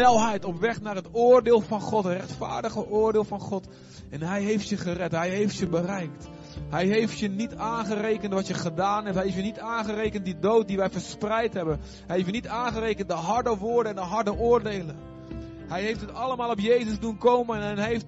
snelheid op weg naar het oordeel van God, het rechtvaardige oordeel van God. En Hij heeft je gered, Hij heeft je bereikt. Hij heeft je niet aangerekend wat je gedaan hebt. Hij heeft je niet aangerekend die dood die wij verspreid hebben. Hij heeft je niet aangerekend de harde woorden en de harde oordelen. Hij heeft het allemaal op Jezus doen komen en heeft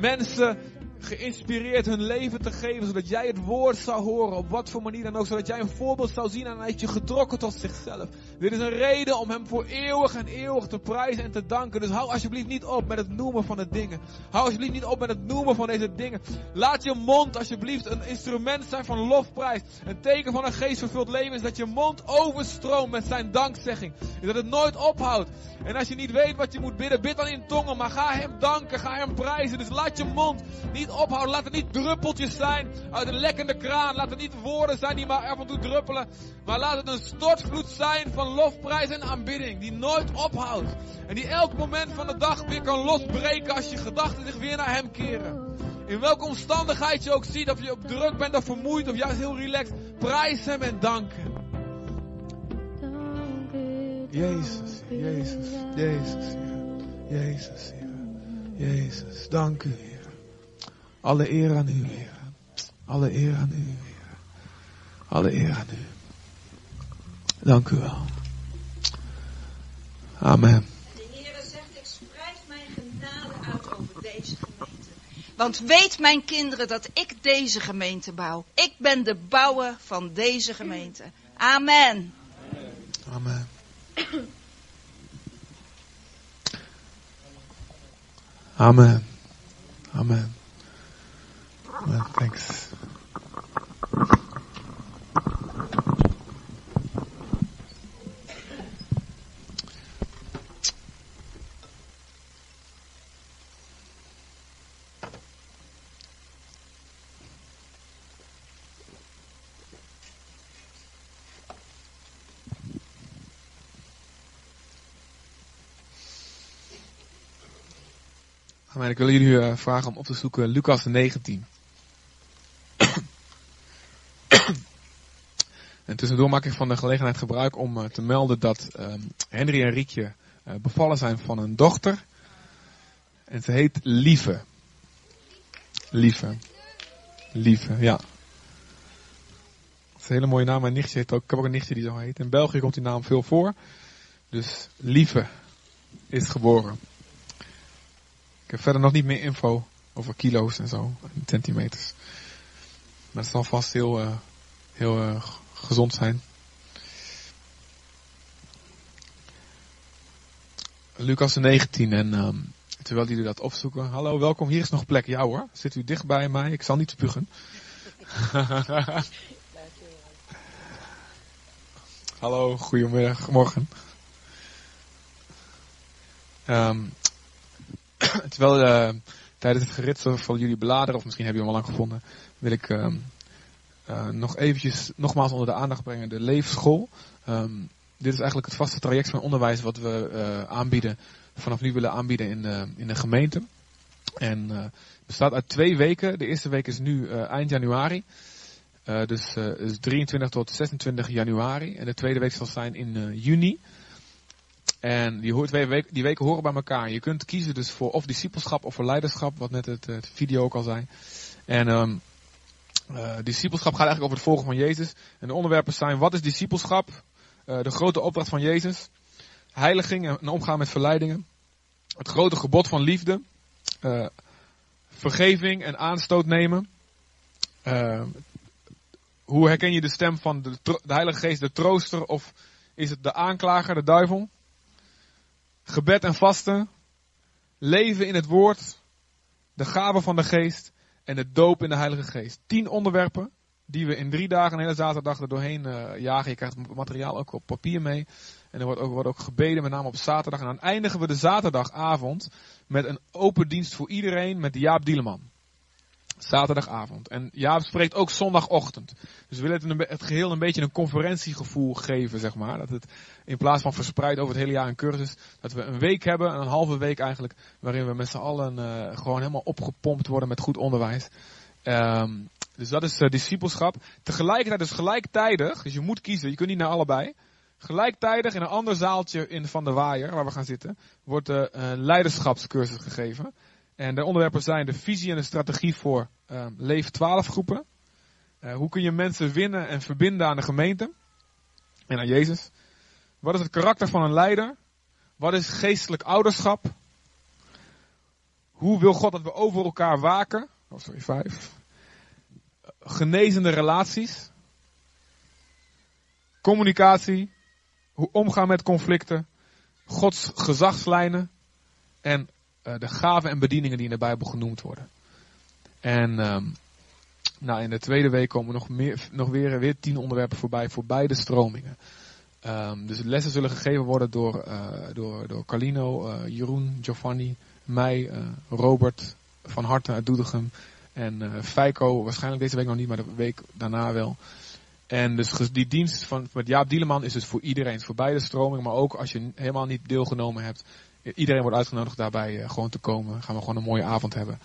mensen geïnspireerd hun leven te geven, zodat jij het woord zou horen, op wat voor manier dan ook, zodat jij een voorbeeld zou zien en hij heeft je getrokken tot zichzelf. Dit is een reden om hem voor eeuwig en eeuwig te prijzen en te danken. Dus hou alsjeblieft niet op met het noemen van de dingen. Hou alsjeblieft niet op met het noemen van deze dingen. Laat je mond alsjeblieft een instrument zijn van lofprijs. Een teken van een geestvervuld leven is dat je mond overstroomt met zijn dankzegging. En dat het nooit ophoudt. En als je niet weet wat je moet bidden, bid dan in tongen, maar ga hem danken, ga hem prijzen. Dus laat je mond niet ophouden. Laat het niet druppeltjes zijn uit een lekkende kraan. Laat het niet woorden zijn die maar af en toe druppelen. Maar laat het een stortvloed zijn van lofprijs en aanbidding. Die nooit ophoudt. En die elk moment van de dag weer kan losbreken als je gedachten zich weer naar hem keren. In welke omstandigheid je ook ziet, of je op druk bent of vermoeid of juist heel relaxed. Prijs hem en dank hem. Jezus, Jezus, Jezus, Jezus, Jezus, dank u. Alle eer aan u, Heer. Alle eer aan u, Heer. Alle eer aan u. Dank u wel. Amen. De Heer zegt, ik spreid mijn genade uit over deze gemeente. Want weet mijn kinderen dat ik deze gemeente bouw. Ik ben de bouwer van deze gemeente. Amen. Amen. Amen. Amen. Well, thanks. Amen. Ik wil jullie uh, vragen om op te zoeken Lucas 19. En tussendoor maak ik van de gelegenheid gebruik om uh, te melden dat uh, Henry en Riekje bevallen zijn van een dochter. En ze heet Lieve. Lieve. Lieve, ja. Dat is een hele mooie naam. Mijn nichtje heet ook, ik heb ook een nichtje die zo heet. In België komt die naam veel voor. Dus Lieve is geboren. Ik heb verder nog niet meer info over kilo's en zo, en centimeters. Maar het zal vast heel, uh, heel gezond zijn. Lucas 19 en um, terwijl jullie dat opzoeken. Hallo, welkom. Hier is nog plek. Ja hoor. Zit u dicht bij mij? Ik zal niet spugen. Hallo, goedemiddag, morgen. Um, terwijl uh, tijdens het geritsel van jullie bladeren, of misschien heb je hem al lang gevonden, wil ik uh, uh, nog eventjes nogmaals onder de aandacht brengen de leefschool. Um, dit is eigenlijk het vaste traject van onderwijs wat we aanbieden, vanaf nu willen aanbieden in de, in de gemeente. En het bestaat uit twee weken. De eerste week is nu eind januari. dus, dus 23 tot 26 januari. En de tweede week zal zijn in juni. En die, twee weken, die weken horen bij elkaar. Je kunt kiezen dus voor of discipelschap of voor leiderschap, wat net het, het video ook al zei. En um, uh, discipelschap gaat eigenlijk over het volgen van Jezus. En de onderwerpen zijn, wat is discipelschap? Uh, de grote opdracht van Jezus. Heiliging en omgaan met verleidingen. Het grote gebod van liefde. Uh, vergeving en aanstoot nemen. hoe herken je de stem van de, de Heilige Geest, de trooster, of is het de aanklager, de duivel? gebed en vasten, leven in het woord, de gave van de geest en de doop in de Heilige Geest. Tien onderwerpen die we in drie dagen, een hele zaterdag er doorheen uh, jagen. Je krijgt het materiaal ook op papier mee. En er wordt ook, wordt ook gebeden, met name op zaterdag. En dan eindigen we de zaterdagavond met een open dienst voor iedereen met Jaap Dieleman. Zaterdagavond. En Jaap spreekt ook zondagochtend. Dus we willen het, het geheel een beetje een conferentiegevoel geven, zeg maar. Dat het in plaats van verspreid over het hele jaar een cursus, dat we een week hebben, een halve week eigenlijk, waarin we met z'n allen uh, gewoon helemaal opgepompt worden met goed onderwijs. Um, dus dat is uh, discipelschap. Tegelijkertijd dus gelijktijdig, dus je moet kiezen, je kunt niet naar allebei. Gelijktijdig in een ander zaaltje in Van de Waaier, waar we gaan zitten, wordt de uh, leiderschapscursus gegeven. En de onderwerpen zijn de visie en de strategie voor uh, Leef 12 groepen. Uh, hoe kun je mensen winnen en verbinden aan de gemeente en aan Jezus? Wat is het karakter van een leider? Wat is geestelijk ouderschap? Hoe wil God dat we over elkaar waken? Oh, sorry, vijf. Genezende relaties. Communicatie. Hoe omgaan met conflicten. Gods gezagslijnen. En uh, de gaven en bedieningen die in de Bijbel genoemd worden. En um, nou, in de tweede week komen nog, meer, nog weer, weer tien onderwerpen voorbij voor beide stromingen. Um, dus lessen zullen gegeven worden door, uh, door, door Carlino, uh, Jeroen, Giovanni, mij, Robert van Harte uit Doetinchem en Feiko, waarschijnlijk deze week nog niet, maar de week daarna wel. En dus die dienst van met Jaap Dieleman is dus voor iedereen, voor beide stromingen, maar ook als je helemaal niet deelgenomen hebt. Iedereen wordt uitgenodigd daarbij uh, gewoon te komen. Gaan we gewoon een mooie avond hebben.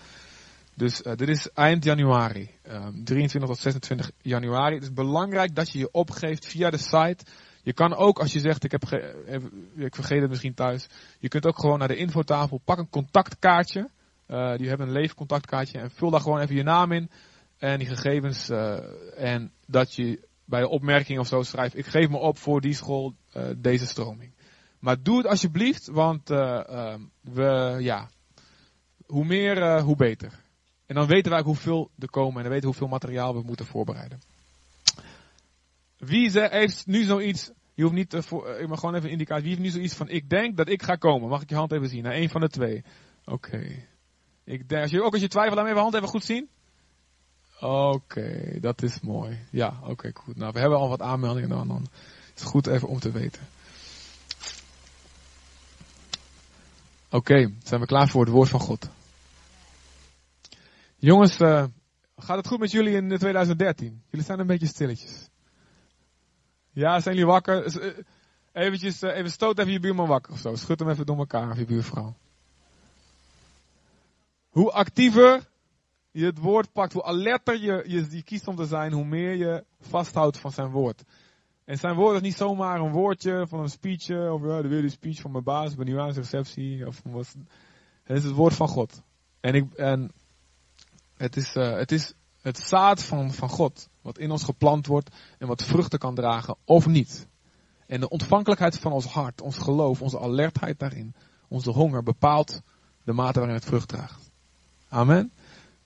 Dus uh, dit is eind januari, um, 23 tot 26 januari. Het is belangrijk dat je je opgeeft via de site. Je kan ook, als je zegt, ik, heb ik vergeet het misschien thuis. Je kunt ook gewoon naar de infotafel, pak een contactkaartje. Die hebben een leefcontactkaartje en vul daar gewoon even je naam in. En die gegevens. En dat je bij de opmerking of zo schrijft, ik geef me op voor die school, deze stroming. Maar doe het alsjeblieft, want uh, we, ja, hoe meer, hoe beter. En dan weten wij hoeveel er komen en dan weten we hoeveel materiaal we moeten voorbereiden. Wie heeft nu zoiets, je hoeft niet, voor, ik mag gewoon even indicatie, wie heeft nu zoiets van, ik denk dat ik ga komen. Mag ik je hand even zien? Naar een van de twee. Oké. Als je, ook als je twijfelt, laat me even hand even goed zien. Oké, dat is mooi. Ja, oké, goed. Nou, we hebben al wat aanmeldingen dan. dan is goed even om te weten. Oké, zijn we klaar voor het woord van God. Jongens, uh, gaat het goed met jullie in 2013? Jullie zijn een beetje stilletjes. Ja, zijn jullie wakker? Uh, eventjes, even stoot even je buurman wakker of zo. Schud hem even door elkaar of je buurvrouw. Hoe actiever je het woord pakt, hoe alerter je, je, je kiest om te zijn, hoe meer je vasthoudt van zijn woord. En zijn woord is niet zomaar een woordje van een speechje, of ja, de die speech van mijn baas bij een receptie, of wat. Het is het woord van God. En, ik, en het, is, uh, het is het zaad van, van God, wat in ons geplant wordt en wat vruchten kan dragen of niet. En de ontvankelijkheid van ons hart, ons geloof, onze alertheid daarin, onze honger bepaalt de mate waarin het vrucht draagt. Amen.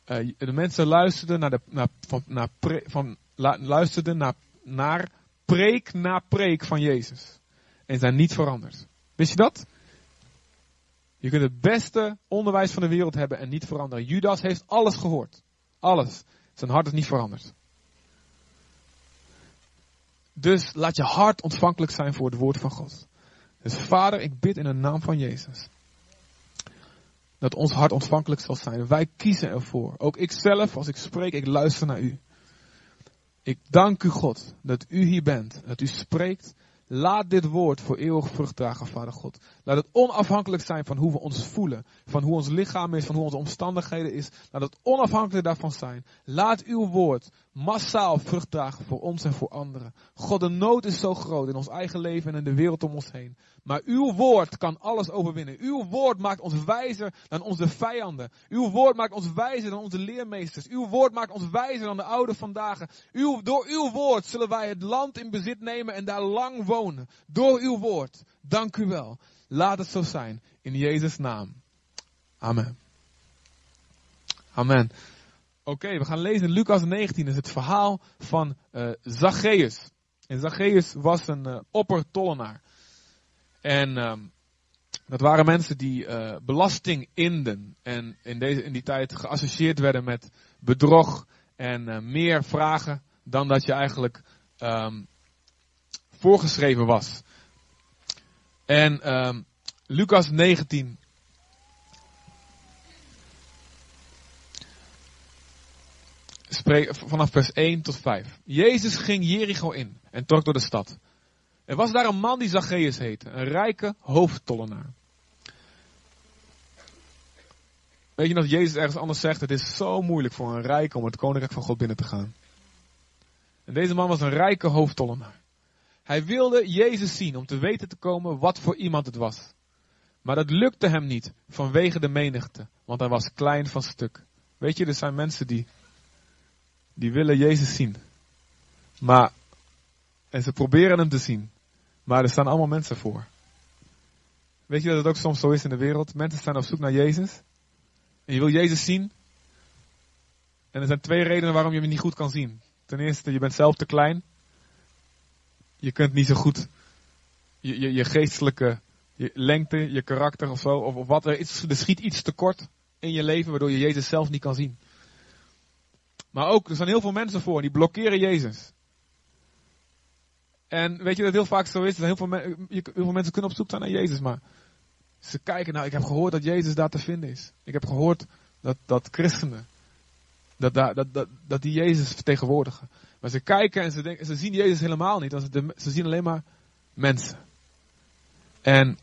Uh, de mensen luisterden naar, de, naar, van, naar, van, luisterden naar, naar preek na preek van Jezus. En zijn niet veranderd. Wist je dat? Je kunt het beste onderwijs van de wereld hebben en niet veranderen. Judas heeft alles gehoord. Alles. Zijn hart is niet veranderd. Dus laat je hart ontvankelijk zijn voor het woord van God. Dus vader, ik bid in de naam van Jezus dat ons hart ontvankelijk zal zijn. Wij kiezen ervoor. Ook ik zelf, als ik spreek, ik luister naar u. Ik dank u God dat u hier bent, dat u spreekt. Laat dit woord voor eeuwig vrucht dragen, Vader God. Laat het onafhankelijk zijn van hoe we ons voelen, van hoe ons lichaam is, van hoe onze omstandigheden is. Laat het onafhankelijk daarvan zijn. Laat uw woord massaal vrucht dragen voor ons en voor anderen. God, de nood is zo groot in ons eigen leven en in de wereld om ons heen. Maar uw woord kan alles overwinnen. Uw woord maakt ons wijzer dan onze vijanden. Uw woord maakt ons wijzer dan onze leermeesters. Uw woord maakt ons wijzer dan de oude vandaag. Uw, door uw woord zullen wij het land in bezit nemen en daar lang wonen. Door uw woord. Dank u wel. Laat het zo zijn. In Jezus' naam. Amen. Amen. Oké, we gaan lezen Lucas 19. is het verhaal van uh, Zacchaeus. En Zacchaeus was een uh, oppertollenaar. En um, dat waren mensen die uh, belasting inden. En in, deze, in die tijd geassocieerd werden met bedrog en meer vragen dan dat je eigenlijk um, voorgeschreven was. En um, Lucas 19. Vanaf vers 1 tot 5. Jezus ging Jericho in en trok door de stad. Er was daar een man die Zacchaeus heette, een rijke hoofdtollenaar. Weet je dat Jezus ergens anders zegt, het is zo moeilijk voor een rijke om het koninkrijk van God binnen te gaan. En deze man was een rijke hoofdtollenaar. Hij wilde Jezus zien om te weten te komen wat voor iemand het was. Maar dat lukte hem niet vanwege de menigte, want hij was klein van stuk. Weet je, er zijn mensen die, die willen Jezus zien. Maar, en ze proberen hem te zien. Maar er staan allemaal mensen voor. Weet je dat het ook soms zo is in de wereld? Mensen staan op zoek naar Jezus. En je wil Jezus zien. En er zijn twee redenen waarom je hem niet goed kan zien. Ten eerste, je bent zelf te klein. Je kunt niet zo goed je, je, je geestelijke lengte, je karakter of zo, of, of wat er is. Er schiet iets tekort in je leven waardoor je Jezus zelf niet kan zien. Maar ook, er zijn heel veel mensen voor die blokkeren Jezus. En weet je dat heel vaak zo is? Dat heel veel, heel veel mensen kunnen op zoek zijn naar Jezus, maar ze kijken, nou, ik heb gehoord dat Jezus daar te vinden is. Ik heb gehoord dat, dat christenen, dat, dat, dat, dat die Jezus vertegenwoordigen. Maar ze kijken en ze, denken, ze zien Jezus helemaal niet. Ze, ze zien alleen maar mensen. En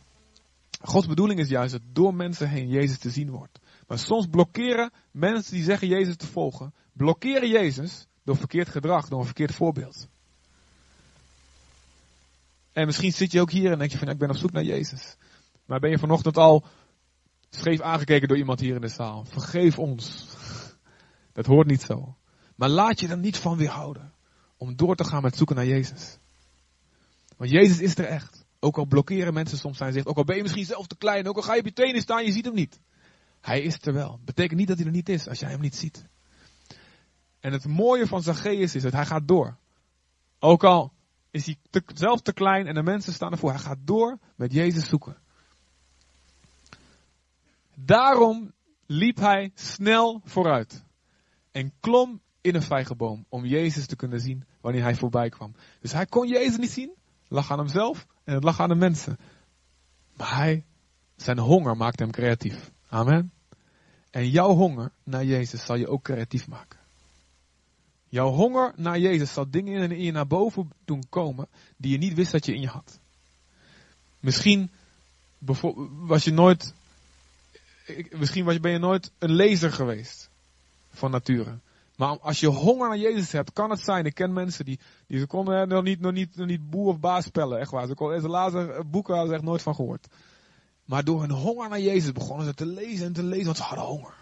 Gods bedoeling is juist dat door mensen heen Jezus te zien wordt. Maar soms blokkeren mensen die zeggen Jezus te volgen, blokkeren Jezus door verkeerd gedrag, door een verkeerd voorbeeld. En misschien zit je ook hier en denk je van, ik ben op zoek naar Jezus. Maar ben je vanochtend al scheef aangekeken door iemand hier in de zaal? Vergeef ons. Dat hoort niet zo. Maar laat je er niet van weerhouden om door te gaan met zoeken naar Jezus. Want Jezus is er echt. Ook al blokkeren mensen soms zijn zicht, ook al ben je misschien zelf te klein, ook al ga je op je tenen staan, je ziet hem niet. Hij is er wel. Betekent niet dat hij er niet is als jij hem niet ziet. En het mooie van Zacchaeus is dat hij gaat door. Ook al is hij zelf te klein en de mensen staan ervoor. Hij gaat door met Jezus zoeken. Daarom liep hij snel vooruit. En klom in een vijgenboom om Jezus te kunnen zien wanneer hij voorbij kwam. Dus hij kon Jezus niet zien. lag aan hemzelf en het lag aan de mensen. Maar hij, zijn honger maakte hem creatief. Amen. En jouw honger naar Jezus zal je ook creatief maken. Jouw honger naar Jezus zal dingen in je naar boven doen komen die je niet wist dat je in je had. Misschien was je nooit, misschien ben je nooit een lezer geweest van nature. Maar als je honger naar Jezus hebt, kan het zijn. Ik ken mensen die, die ze konden nog niet, nog niet, nog niet boer of baas spellen, echt waar. Ze, konden, ze lazen boeken, hadden ze echt nooit van gehoord. Maar door hun honger naar Jezus begonnen ze te lezen en te lezen, want ze hadden honger.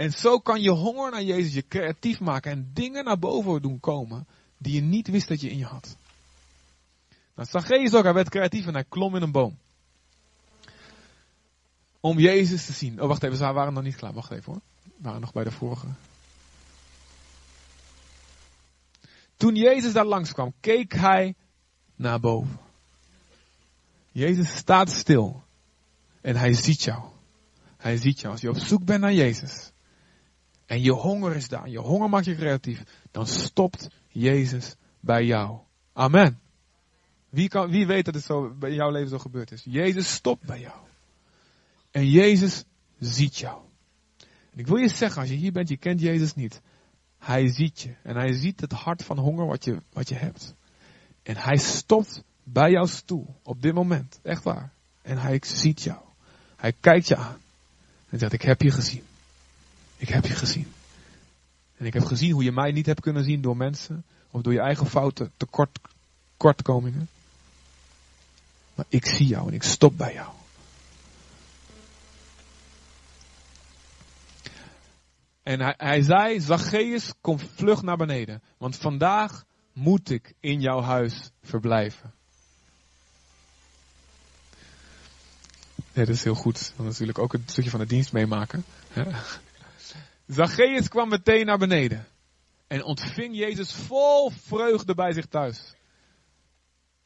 En zo kan je honger naar Jezus je creatief maken en dingen naar boven doen komen die je niet wist dat je in je had. Nou, Zacchaeus ook, hij werd creatief en hij klom in een boom. Om Jezus te zien. Oh, wacht even, ze waren nog niet klaar. Wacht even hoor. We waren nog bij de vorige. Toen Jezus daar langskwam, keek hij naar boven. Jezus staat stil. En hij ziet jou. Hij ziet jou. Als je op zoek bent naar Jezus. En je honger is daar. Je honger maakt je creatief. Dan stopt Jezus bij jou. Amen. Wie, kan, wie weet dat het zo bij jouw leven zo gebeurd is? Jezus stopt bij jou. En Jezus ziet jou. Ik wil je zeggen, als je hier bent, je kent Jezus niet. Hij ziet je. En hij ziet het hart van honger wat je, wat je hebt. En hij stopt bij jouw stoel. Op dit moment. Echt waar. En hij ziet jou. Hij kijkt je aan. En zegt, ik heb je gezien. Ik heb je gezien. En ik heb gezien hoe je mij niet hebt kunnen zien door mensen. Of door je eigen fouten, tekort, kortkomingen. Maar ik zie jou en ik stop bij jou. En hij, zei, Zacchaeus, kom vlug naar beneden. Want vandaag moet ik in jouw huis verblijven. Dat is heel goed. Dan natuurlijk ook een stukje van de dienst meemaken. Zacchaeus kwam meteen naar beneden. En ontving Jezus vol vreugde bij zich thuis.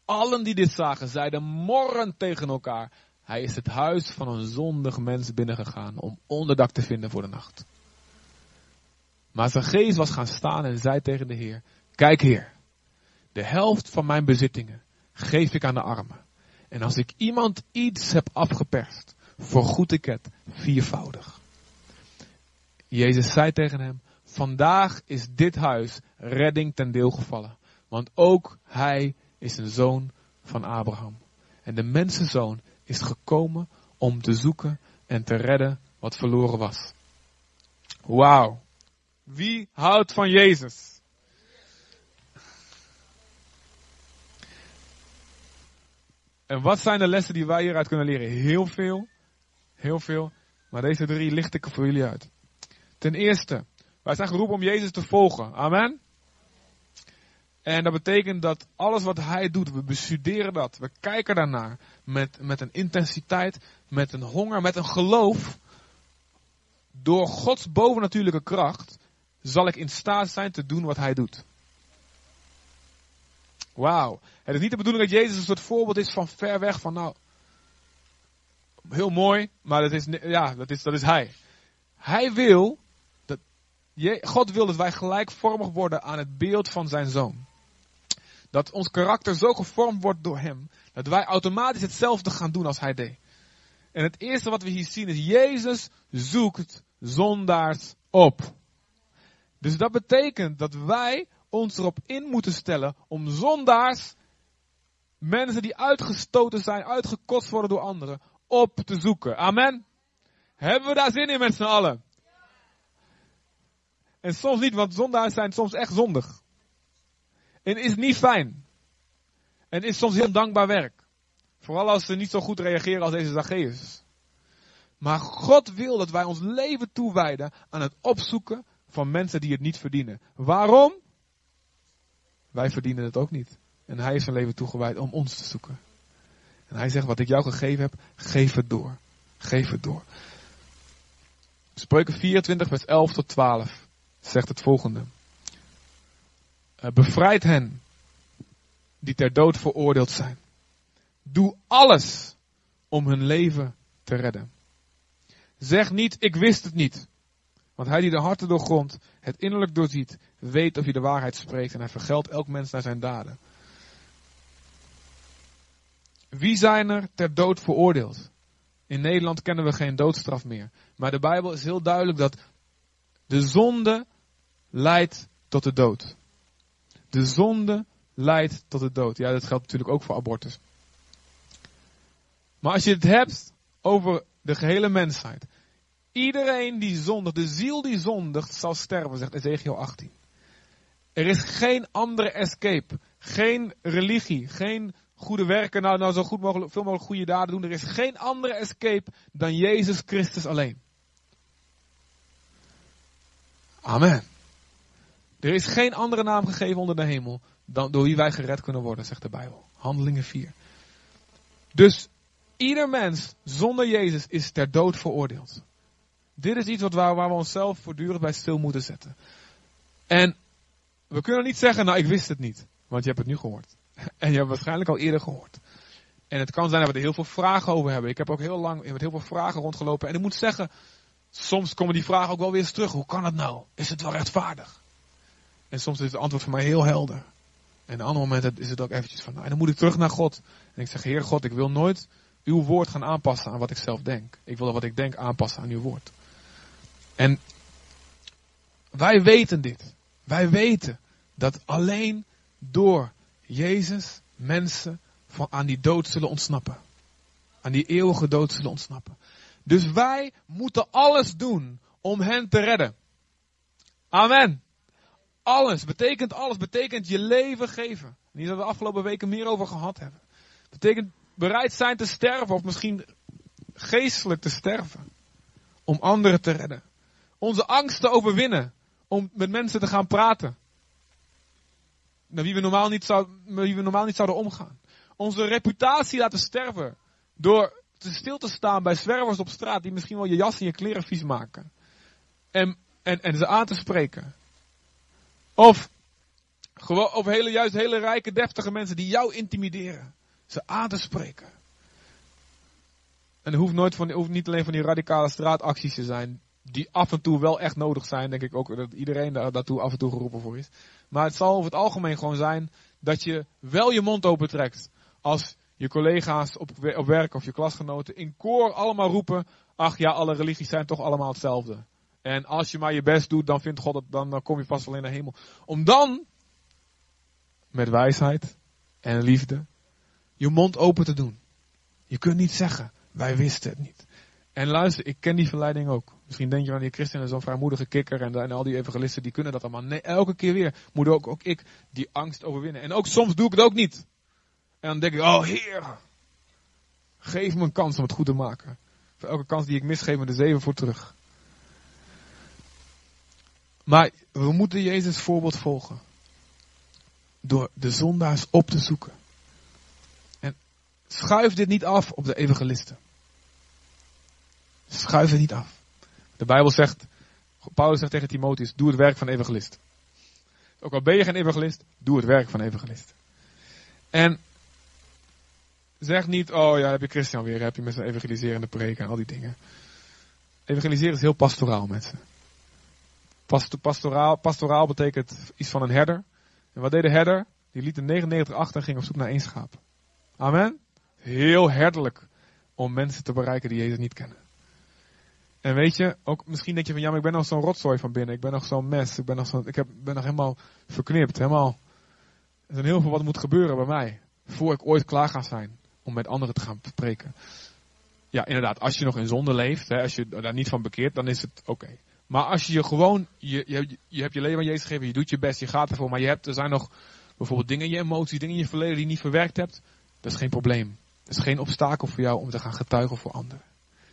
Allen die dit zagen, zeiden morren tegen elkaar. Hij is het huis van een zondig mens binnengegaan om onderdak te vinden voor de nacht. Maar Zacchaeus was gaan staan en zei tegen de Heer, kijk Heer, de helft van mijn bezittingen geef ik aan de armen. En als ik iemand iets heb afgeperst, vergoed ik het viervoudig. Jezus zei tegen hem, vandaag is dit huis redding ten deel gevallen. Want ook hij is een zoon van Abraham. En de mensenzoon is gekomen om te zoeken en te redden wat verloren was. Wauw. Wie houdt van Jezus? En wat zijn de lessen die wij hieruit kunnen leren? Heel veel. Heel veel. Maar deze drie licht ik voor jullie uit. Ten eerste, wij zijn geroepen om Jezus te volgen. Amen. En dat betekent dat alles wat Hij doet, we bestuderen dat. We kijken daarnaar met, met een intensiteit, met een honger, met een geloof. Door Gods bovennatuurlijke kracht zal ik in staat zijn te doen wat Hij doet. Wauw. Het is niet de bedoeling dat Jezus een soort voorbeeld is van ver weg, van nou, heel mooi, maar dat is, ja, dat is, dat is Hij. Hij wil, God wil dat wij gelijkvormig worden aan het beeld van zijn Zoon. Dat ons karakter zo gevormd wordt door Hem, dat wij automatisch hetzelfde gaan doen als Hij deed. En het eerste wat we hier zien is, Jezus zoekt zondaars op. Dus dat betekent dat wij ons erop in moeten stellen om zondaars, mensen die uitgestoten zijn, uitgekost worden door anderen, op te zoeken. Amen. Hebben we daar zin in met z'n allen? En soms niet, want zondaars zijn soms echt zondig. En is niet fijn. En is soms heel dankbaar werk. Vooral als ze niet zo goed reageren als deze Zacchaeus. Maar God wil dat wij ons leven toewijden aan het opzoeken van mensen die het niet verdienen. Waarom? Wij verdienen het ook niet. En hij is zijn leven toegewijd om ons te zoeken. En hij zegt, wat ik jou gegeven heb, geef het door. Geef het door. Spreuken 24, vers 11 tot 12 zegt het volgende. Eh, bevrijd hen die ter dood veroordeeld zijn. Doe alles om hun leven te redden. Zeg niet, ik wist het niet. Want hij die de harten doorgrondt, het innerlijk doorziet, weet of hij de waarheid spreekt en hij vergeldt elk mens naar zijn daden. Wie zijn er ter dood veroordeeld? In Nederland kennen we geen doodstraf meer. Maar de Bijbel is heel duidelijk dat de zonde leidt tot de dood. De zonde leidt tot de dood. Ja, dat geldt natuurlijk ook voor abortus. Maar als je het hebt over de gehele mensheid. Iedereen die zondigt, de ziel die zondigt, zal sterven, zegt Ezekiel 18. Er is geen andere escape. Geen religie, geen goede werken, nou, nou zo goed mogelijk, veel mogelijk goede daden doen. Er is geen andere escape dan Jezus Christus alleen. Amen. Er is geen andere naam gegeven onder de hemel dan door wie wij gered kunnen worden, zegt de Bijbel. Handelingen 4. Dus ieder mens zonder Jezus is ter dood veroordeeld. Dit is iets wat waar, we onszelf voortdurend bij stil moeten zetten. En we kunnen niet zeggen, nou ik wist het niet, want je hebt het nu gehoord. En je hebt het waarschijnlijk al eerder gehoord. En het kan zijn dat we er heel veel vragen over hebben. Ik heb ook heel lang met heel veel vragen rondgelopen. En ik moet zeggen, soms komen die vragen ook wel weer eens terug. Hoe kan dat nou? Is het wel rechtvaardig? En soms is het antwoord voor mij heel helder. En op andere momenten is het ook eventjes van, nou, dan moet ik terug naar God. En ik zeg, Heer God, ik wil nooit uw woord gaan aanpassen aan wat ik zelf denk. Ik wil wat ik denk aanpassen aan uw woord. En wij weten dit. Wij weten dat alleen door Jezus mensen van aan die dood zullen ontsnappen. Aan die eeuwige dood zullen ontsnappen. Dus wij moeten alles doen om hen te redden. Amen. Alles, betekent alles, betekent je leven geven. Hier hebben we de afgelopen weken meer over gehad hebben. Betekent bereid zijn te sterven, of misschien geestelijk te sterven. Om anderen te redden. Onze angst te overwinnen. Om met mensen te gaan praten. Met wie we normaal niet, we normaal niet zouden omgaan. Onze reputatie laten sterven. Door te stil te staan bij zwervers op straat die misschien wel je jas en je kleren vies maken. En, en, en ze aan te spreken. Of, hele, juist hele rijke, deftige mensen die jou intimideren. Ze aan te spreken. En het hoeft, nooit van, hoeft niet alleen van die radicale straatacties te zijn. Die af en toe wel echt nodig zijn. Denk ik ook dat iedereen daar, daartoe af en toe geroepen voor is. Maar het zal over het algemeen gewoon zijn dat je wel je mond opentrekt. Als je collega's op, op werk of je klasgenoten in koor allemaal roepen. Ach ja, alle religies zijn toch allemaal hetzelfde. En als je maar je best doet, dan vindt God het, dan, dan kom je vast wel in de hemel. Om dan, met wijsheid en liefde, je mond open te doen. Je kunt niet zeggen, wij wisten het niet. En luister, ik ken die verleiding ook. Misschien denk je van die christenen zo'n vrijmoedige kikker en, en, al die evangelisten die kunnen dat allemaal. Nee, elke keer weer moet ook, ook ik die angst overwinnen. En ook soms doe ik het ook niet. En dan denk ik, oh heer, Geef me een kans om het goed te maken. Voor elke kans die ik mis, geef me er zeven voor terug. Maar we moeten Jezus voorbeeld volgen. Door de zondaars op te zoeken. En schuif dit niet af op de evangelisten. Schuif het niet af. De Bijbel zegt, Paulus zegt tegen Timotheus, doe het werk van evangelist. Ook al ben je geen evangelist, doe het werk van evangelist. En zeg niet, oh ja, heb je Christian weer, heb je met zijn evangeliserende preken en al die dingen. Evangeliseren is heel pastoraal, mensen. Pastoraal, pastoraal betekent iets van een herder. En wat deed de herder? Die liet de 99 achter en ging op zoek naar één schaap. Amen? Heel herderlijk om mensen te bereiken die Jezus niet kennen. En weet je, ook misschien denk je van ja, maar ik ben nog zo'n rotzooi van binnen. Ik ben nog zo'n mes. Ik ben nog, zo, ik heb, ben nog helemaal verknipt. Helemaal. Er is heel veel wat moet gebeuren bij mij. Voor ik ooit klaar ga zijn om met anderen te gaan spreken. Ja, inderdaad, als je nog in zonde leeft, hè, als je daar niet van bekeert, dan is het oké. Maar als je je gewoon, je, je, je hebt je leven aan Jezus gegeven, je doet je best, je gaat ervoor, maar je hebt, er zijn nog bijvoorbeeld dingen in je emoties, dingen in je verleden die je niet verwerkt hebt, dat is geen probleem. Dat is geen obstakel voor jou om te gaan getuigen voor anderen.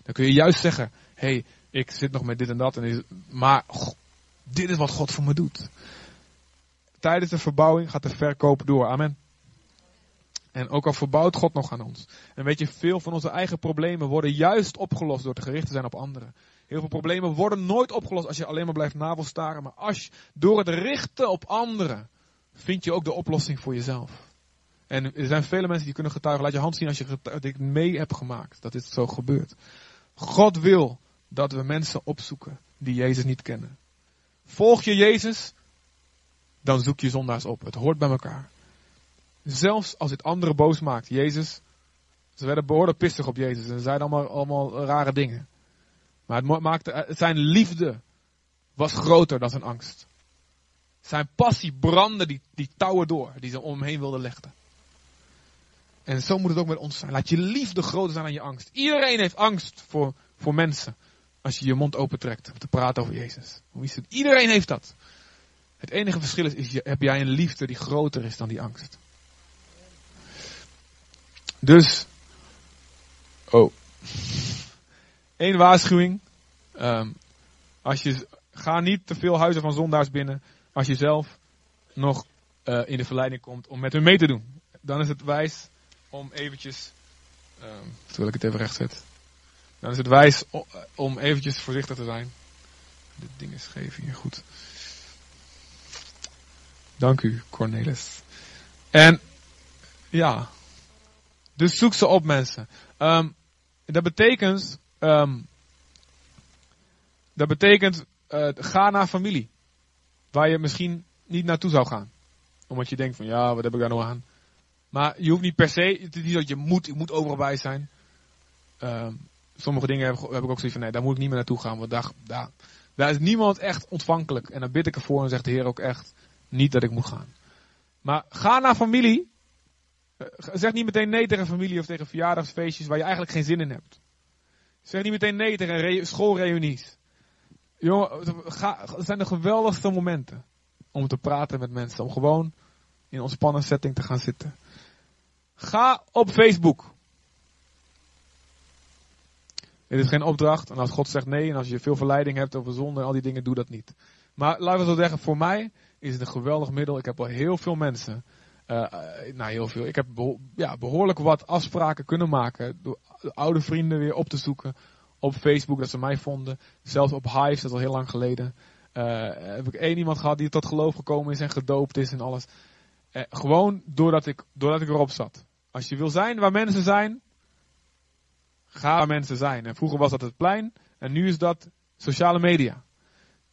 Dan kun je juist zeggen, hé, hey, ik zit nog met dit en dat, en maar dit is wat God voor me doet. Tijdens de verbouwing gaat de verkoop door. Amen. En ook al verbouwt God nog aan ons. En weet je, veel van onze eigen problemen worden juist opgelost door te gericht te zijn op anderen. Heel veel problemen worden nooit opgelost als je alleen maar blijft navelstaren. Maar als je, door het richten op anderen, vind je ook de oplossing voor jezelf. En er zijn vele mensen die kunnen getuigen. Laat je hand zien als je dit mee hebt gemaakt. Dat dit zo gebeurt. God wil dat we mensen opzoeken die Jezus niet kennen. Volg je Jezus, dan zoek je zondaars op. Het hoort bij elkaar. Zelfs als het anderen boos maakt. Jezus, ze werden behoorlijk pissig op Jezus en zeiden allemaal, allemaal rare dingen. Maar het maakte, zijn liefde was groter dan zijn angst. Zijn passie brandde die, die touwen door die ze om hem heen wilden leggen. En zo moet het ook met ons zijn. Laat je liefde groter zijn dan je angst. Iedereen heeft angst voor, voor mensen. Als je je mond opentrekt om te praten over Jezus. Iedereen heeft dat. Het enige verschil is, is heb jij een liefde die groter is dan die angst. Dus, oh. Eén waarschuwing. Um, als je, ga niet te veel huizen van zondaars binnen. Als je zelf nog uh, in de verleiding komt om met hun mee te doen. Dan is het wijs om eventjes, um, terwijl ik het even recht zet. Dan is het wijs om eventjes voorzichtig te zijn. Dit ding is hier, goed. Dank u, Cornelis. En, ja. Dus zoek ze op, mensen. Um, dat betekent, um, dat betekent, uh, ga naar familie. Waar je misschien niet naartoe zou gaan. Omdat je denkt van, ja, wat heb ik daar nou aan? Maar je hoeft niet per se, het is niet dat je moet, je moet overal bij zijn. Um, sommige dingen heb, ik ook zoiets van, nee, daar moet ik niet meer naartoe gaan. Want daar, daar, daar is niemand echt ontvankelijk. En dan bid ik ervoor en zegt de Heer ook echt niet dat ik moet gaan. Maar ga naar familie. Eh, zeg niet meteen nee tegen familie of tegen verjaardagsfeestjes waar je eigenlijk geen zin in hebt. Zeg niet meteen nee tegen schoolreunies. Jongen, het zijn de geweldigste momenten om te praten met mensen. Om gewoon in ontspannen setting te gaan zitten. Ga op Facebook. Dit is geen opdracht. En als God zegt nee, en als je veel verleiding hebt over zonde en al die dingen, doe dat niet. Maar laten we zo zeggen, voor mij is het een geweldig middel. Ik heb al heel veel mensen, uh, nou heel veel, ik heb ja, behoorlijk wat afspraken kunnen maken. Door oude vrienden weer op te zoeken op Facebook, dat ze mij vonden. Zelfs op Hive, dat is al heel lang geleden. Uh, heb ik één iemand gehad die tot geloof gekomen is en gedoopt is en alles. Gewoon doordat ik, doordat ik erop zat. Als je wil zijn waar mensen zijn, ga waar mensen zijn. En vroeger was dat het plein en nu is dat sociale media.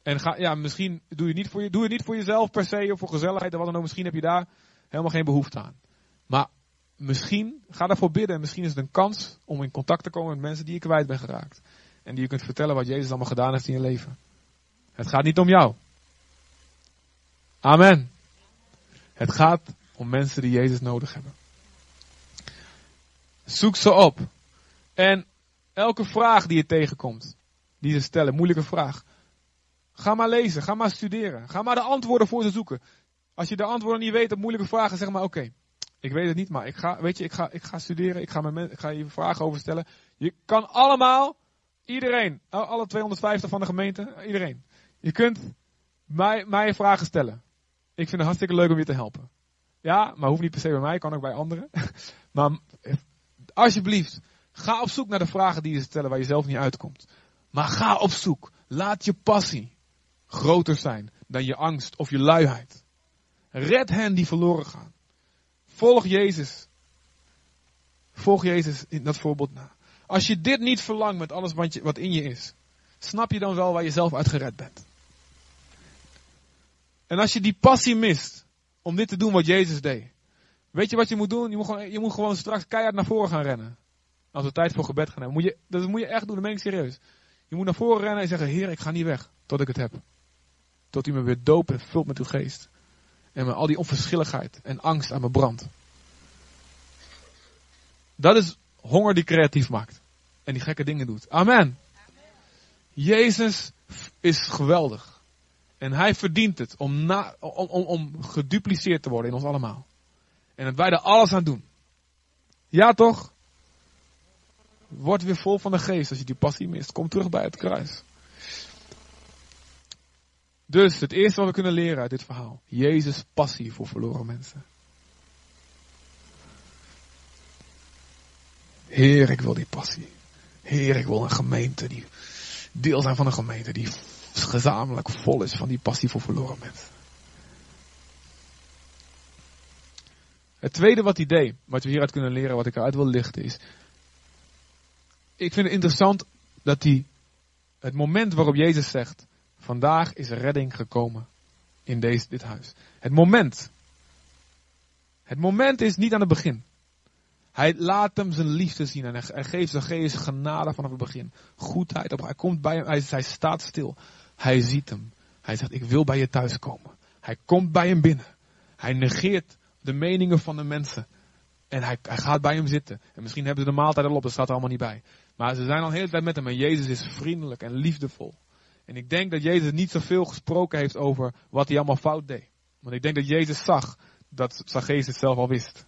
En ga, ja, misschien doe je, niet voor je, doe je niet voor jezelf per se of voor gezelligheid of wat dan ook. Misschien heb je daar helemaal geen behoefte aan. Maar misschien, ga daarvoor bidden. En misschien is het een kans om in contact te komen met mensen die je kwijt bent geraakt. En die je kunt vertellen wat Jezus allemaal gedaan heeft in je leven. Het gaat niet om jou. Amen. Het gaat om mensen die Jezus nodig hebben. Zoek ze op. En elke vraag die je tegenkomt, die ze stellen, moeilijke vraag. Ga maar lezen, ga maar studeren. Ga maar de antwoorden voor ze zoeken. Als je de antwoorden niet weet op moeilijke vragen, zeg maar oké. Ik weet het niet, maar ik ga, weet je, ik ga, ik ga studeren. Ik ga, men, ik ga je vragen over stellen. Je kan allemaal, iedereen, alle 250 van de gemeente, iedereen. Je kunt mij, mij vragen stellen. Ik vind het hartstikke leuk om je te helpen. Ja, maar hoeft niet per se bij mij, kan ook bij anderen. maar alsjeblieft, ga op zoek naar de vragen die je stellen waar je zelf niet uitkomt. Maar ga op zoek. Laat je passie groter zijn dan je angst of je luiheid. Red hen die verloren gaan. Volg Jezus. Volg Jezus in dat voorbeeld na. Als je dit niet verlangt met alles wat, in je is, snap je dan wel waar je zelf uit gered bent. En als je die passie mist om dit te doen wat Jezus deed, weet je wat je moet doen? Je moet gewoon, je moet gewoon straks keihard naar voren gaan rennen. Als we tijd voor gebed gaan hebben. Moet je, dat moet je echt doen, dat meen ik serieus. Je moet naar voren rennen en zeggen, Heer, ik ga niet weg tot ik het heb. Tot u me weer doopt en vult met uw geest. En al die onverschilligheid en angst aan me brandt. Dat is honger die creatief maakt. En die gekke dingen doet. Amen. Jezus is geweldig. En hij verdient het om, na, om, om gedupliceerd te worden in ons allemaal. En dat wij er alles aan doen. Ja toch? Word weer vol van de geest als je die passie mist. Kom terug bij het kruis. Dus het eerste wat we kunnen leren uit dit verhaal. Jezus passie voor verloren mensen. Heer, ik wil die passie. Heer, ik wil een gemeente die deel zijn van een gemeente die gezamenlijk vol is van die passie voor verloren mensen. Het tweede wat hij deed, wat we hieruit kunnen leren, wat ik eruit wil lichten, is. Ik vind het interessant dat hij het moment waarop Jezus zegt: Vandaag is redding gekomen in deze, dit huis. Het moment. Het moment is niet aan het begin. Hij laat hem zijn liefde zien en hij geeft Zacchaeus genade vanaf het begin. Goedheid op. Hij komt bij hem, hij, hij staat stil. Hij ziet hem. Hij zegt, ik wil bij je thuis komen. Hij komt bij hem binnen. Hij negeert de meningen van de mensen. En hij, hij gaat bij hem zitten. En misschien hebben ze de maaltijd al op, dat staat er allemaal niet bij. Maar ze zijn al de hele tijd met hem en Jezus is vriendelijk en liefdevol. En ik denk dat Jezus niet zoveel gesproken heeft over wat hij allemaal fout deed. Want ik denk dat Jezus zag dat Zacchaeus het zelf al wist.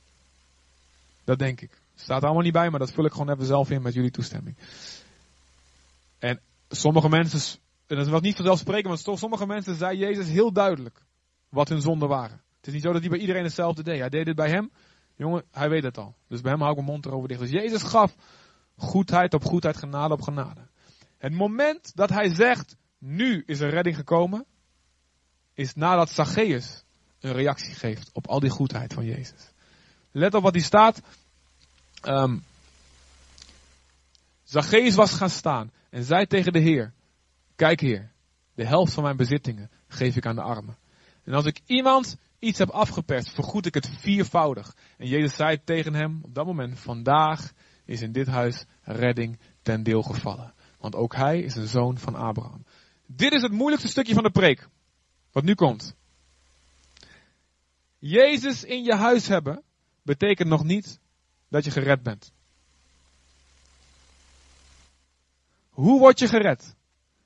Dat denk ik. Staat allemaal niet bij, maar dat vul ik gewoon even zelf in met jullie toestemming. En sommige mensen, en dat was niet vanzelfsprekend, maar sommige mensen zei Jezus heel duidelijk wat hun zonden waren. Het is niet zo dat hij bij iedereen hetzelfde deed. Hij deed het bij hem. Jongen, hij weet het al. Dus bij hem hou ik mijn mond erover dicht. Dus Jezus gaf goedheid op goedheid, genade op genade. Het moment dat hij zegt, nu is er redding gekomen, is nadat Zacchaeus een reactie geeft op al die goedheid van Jezus. Let op wat hier staat. Um, Zacchaeus was gaan staan en zei tegen de Heer, kijk Heer, de helft van mijn bezittingen geef ik aan de armen. En als ik iemand iets heb afgeperst, vergoed ik het viervoudig. En Jezus zei tegen hem op dat moment, vandaag is in dit huis redding ten deel gevallen. Want ook hij is een zoon van Abraham. Dit is het moeilijkste stukje van de preek. Wat nu komt. Jezus in je huis hebben betekent nog niet dat je gered bent. Hoe word je gered?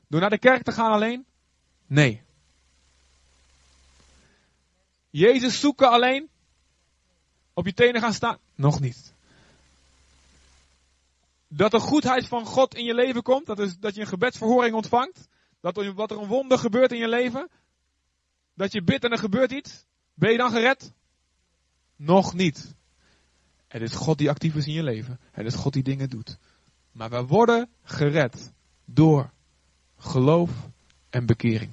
Door naar de kerk te gaan alleen? Nee. Jezus zoeken alleen? Op je tenen gaan staan? Nog niet. Dat de goedheid van God in je leven komt, dat, is, dat je een gebedsverhoring ontvangt, dat er, wat er een wonder gebeurt in je leven, dat je bidt en er gebeurt iets, ben je dan gered? Nog niet. Het is God die actief is in je leven. Het is God die dingen doet. Maar we worden gered door geloof en bekering.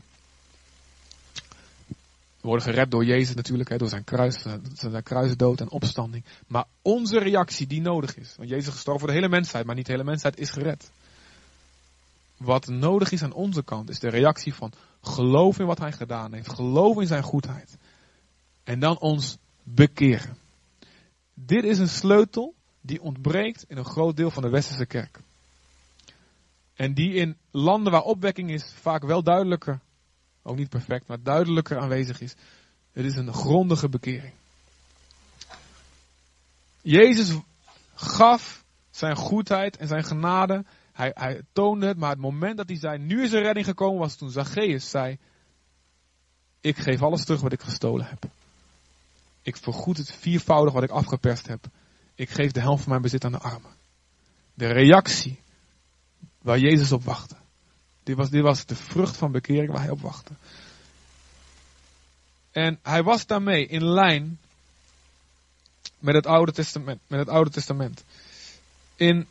We worden gered door Jezus natuurlijk, door zijn, kruis, zijn kruisdood en opstanding. Maar onze reactie die nodig is. Want Jezus is gestorven voor de hele mensheid, maar niet de hele mensheid is gered. Wat nodig is aan onze kant is de reactie van geloof in wat hij gedaan heeft. Geloof in zijn goedheid. En dan ons bekeren. Dit is een sleutel die ontbreekt in een groot deel van de westerse kerk. En die in landen waar opwekking is vaak wel duidelijker, ook niet perfect, maar duidelijker aanwezig is. Het is een grondige bekering. Jezus gaf zijn goedheid en zijn genade. Hij, hij toonde het, maar het moment dat hij zei, nu is er redding gekomen, was toen Zacchaeus zei, ik geef alles terug wat ik gestolen heb. Ik vergoed het viervoudig wat ik afgeperst heb. Ik geef de helft van mijn bezit aan de armen. De reactie waar Jezus op wachtte. Dit was, dit was de vrucht van bekering waar hij op wachtte. En hij was daarmee in lijn met het Oude Testament. Met het Oude Testament. In,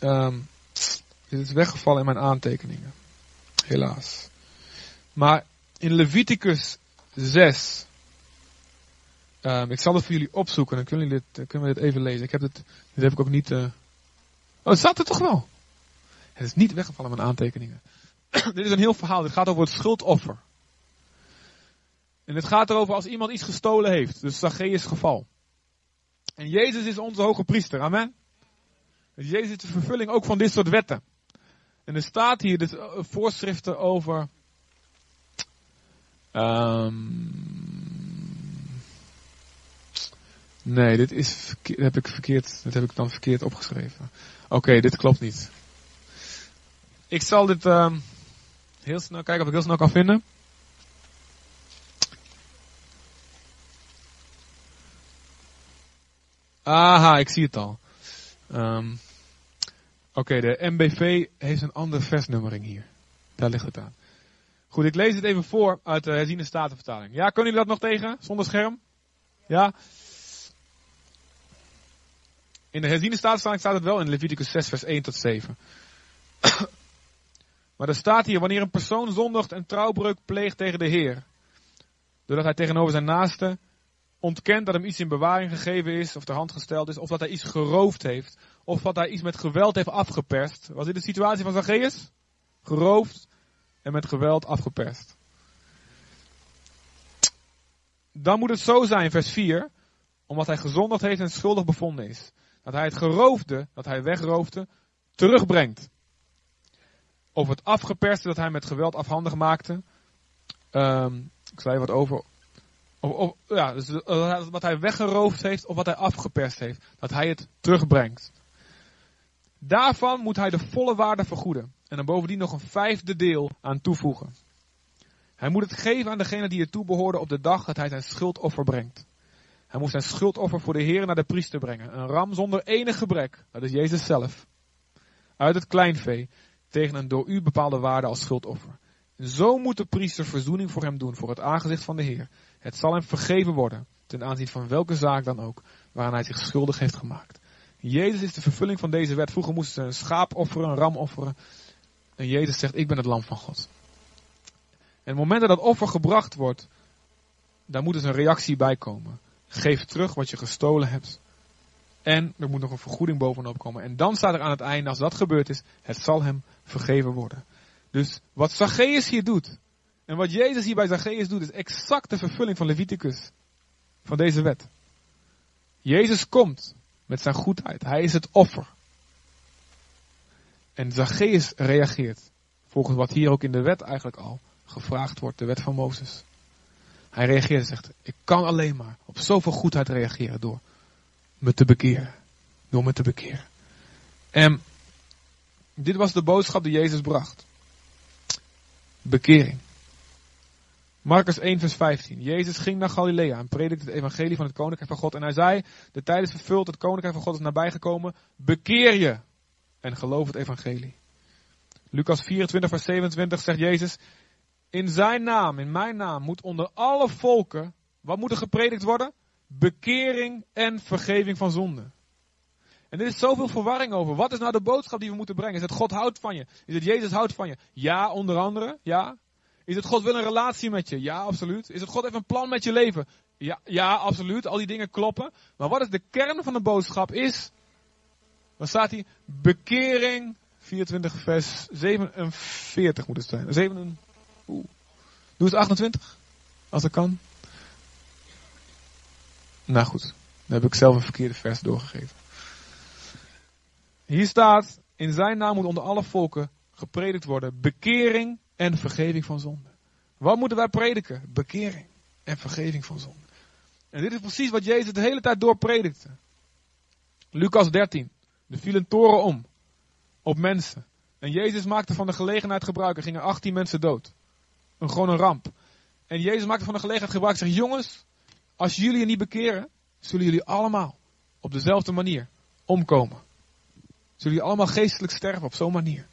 um, dit is weggevallen in mijn aantekeningen. Helaas. Maar in Leviticus 6. Um, ehm, ik zal het voor jullie opzoeken, dan kunnen, jullie dit, kunnen we dit even lezen. Ik heb dit, dit heb ik ook niet. Uh... Oh, het staat er toch wel? Het is niet weggevallen in mijn aantekeningen. dit is een heel verhaal. Dit gaat over het schuldoffer. En het gaat erover als iemand iets gestolen heeft. Dus Zacchaeus geval. En Jezus is onze hoge priester. Amen. Dus Jezus is de vervulling ook van dit soort wetten. En er staat hier dus eh, voorschriften over. Um, nee, dit is heb ik verkeerd. Dat heb ik dan verkeerd opgeschreven. Oké, dit klopt niet. Ik zal dit um, heel snel kijken of ik heel snel kan vinden. Aha, ik zie het al. Um, Oké, de MBV heeft een andere versnummering hier. Daar ligt het aan. Goed, ik lees het even voor uit de herziene statenvertaling. Ja, kunnen jullie dat nog tegen? Zonder scherm? Ja? In de herziene statenvertaling staat het wel in Leviticus 6 vers 1 tot 7. maar er staat hier, wanneer een persoon zondigt en trouwbreuk pleegt tegen de Heer. Doordat hij tegenover zijn naaste ontkent dat hem iets in bewaring gegeven is, of ter hand gesteld is, of dat hij iets geroofd heeft, of dat hij iets met geweld heeft afgeperst. Was dit de situatie van Zacchaeus? Geroofd en met geweld afgeperst. Dan moet het zo zijn, vers 4, omdat hij gezondigd heeft en schuldig bevonden is. Dat hij het geroofde, dat hij wegroofde, terugbrengt. Of het afgeperste dat hij met geweld afhandig maakte. Um, ik even wat over of, ja, dus wat hij weggeroofd heeft of wat hij afgeperst heeft. Dat hij het terugbrengt. Daarvan moet hij de volle waarde vergoeden. En dan bovendien nog een vijfde deel aan toevoegen. Hij moet het geven aan degene die het toebehoorde op de dag dat hij zijn schuldoffer brengt. Hij moet zijn schuldoffer voor de Heer naar de priester brengen. Een ram zonder enig gebrek. Dat is Jezus zelf. Uit het kleinvee. Tegen een door u bepaalde waarde als schuldoffer. Zo moet de priester verzoening voor hem doen voor het aangezicht van de Heer. Het zal hem vergeven worden, ten aanzien van welke zaak dan ook, waaraan hij zich schuldig heeft gemaakt. Jezus is de vervulling van deze wet. Vroeger moesten ze een schaap offeren, een ram offeren. En Jezus zegt, ik ben het lam van God. En het moment dat dat offer gebracht wordt, daar moet dus een reactie bij komen. Geef terug wat je gestolen hebt. En er moet nog een vergoeding bovenop komen. En dan staat er aan het einde, als dat gebeurd is, het zal hem vergeven worden. Dus wat Zacchaeus hier doet, en wat Jezus hier bij Zacchaeus doet, is exact de vervulling van Leviticus. Van deze wet. Jezus komt met zijn goedheid. Hij is het offer. En Zacchaeus reageert. Volgens wat hier ook in de wet eigenlijk al gevraagd wordt, de wet van Mozes. Hij reageert en zegt, ik kan alleen maar op zoveel goedheid reageren door me te bekeren. Door me te bekeren. En dit was de boodschap die Jezus bracht. Bekering. Marcus 1 vers 15. Jezus ging naar Galilea en predikte het evangelie van het koninkrijk van God. En hij zei, de tijd is vervuld, het koninkrijk van God is nabijgekomen. Bekeer je en geloof het evangelie. Lucas 24 vers 27 zegt Jezus, in zijn naam, in mijn naam, moet onder alle volken, wat moet er gepredikt worden? Bekering en vergeving van zonde. En er is zoveel verwarring over. Wat is nou de boodschap die we moeten brengen? Is het God houdt van je? Is het Jezus houdt van je? Ja, onder andere. Ja. Is het God wil een relatie met je? Ja, absoluut. Is het God heeft een plan met je leven? Ja, ja, absoluut. Al die dingen kloppen. Maar wat is de kern van de boodschap is, dan staat hier, bekering, 24 vers 47 moet het zijn. 7, oeh. Doe het 28, als dat kan. Nou goed, dan heb ik zelf een verkeerde vers doorgegeven. Hier staat, in zijn naam moet onder alle volken gepredikt worden bekering en vergeving van zonde. Wat moeten wij prediken? Bekering en vergeving van zonde. En dit is precies wat Jezus de hele tijd door predikte. Lucas 13. Er vielen toren om. Op mensen. En Jezus maakte van de gelegenheid gebruik. Er gingen 18 mensen dood. Een, gewoon een ramp. En Jezus maakte van de gelegenheid gebruik. Zegt, jongens, als jullie je niet bekeren, zullen jullie allemaal op dezelfde manier omkomen. Zullen jullie allemaal geestelijk sterven op zo'n manier.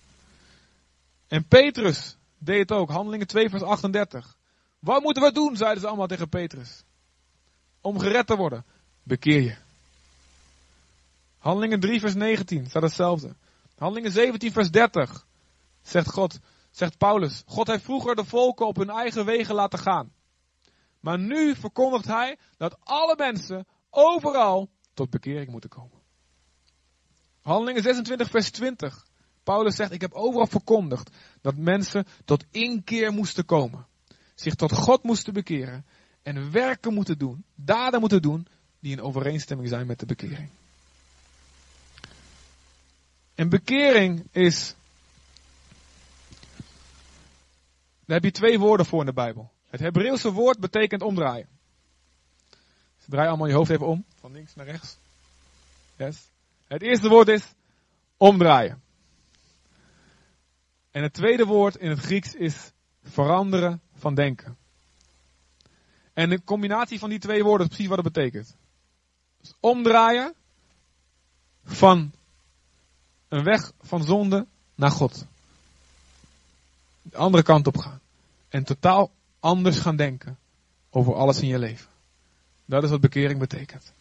En Petrus deed het ook, handelingen 2 vers 38. Wat moeten we doen, zeiden ze allemaal tegen Petrus. Om gered te worden, bekeer je. Handelingen 3 vers 19 staat hetzelfde. Handelingen 17 vers 30 zegt God, zegt Paulus, God heeft vroeger de volken op hun eigen wegen laten gaan. Maar nu verkondigt hij dat alle mensen overal tot bekering moeten komen. Handelingen 26 vers 20. Paulus zegt, ik heb overal verkondigd dat mensen tot inkeer moesten komen. Zich tot God moesten bekeren en werken moeten doen, daden moeten doen die in overeenstemming zijn met de bekering. En bekering is. Daar heb je twee woorden voor in de Bijbel. Het Hebreeuwse woord betekent omdraaien. Dus draai allemaal je hoofd even om, van links naar rechts. Yes. Het eerste woord is omdraaien. En het tweede woord in het Grieks is veranderen van denken. En de combinatie van die twee woorden is precies wat het betekent. Dus omdraaien van een weg van zonde naar God. De andere kant op gaan. En totaal anders gaan denken over alles in je leven. Dat is wat bekering betekent.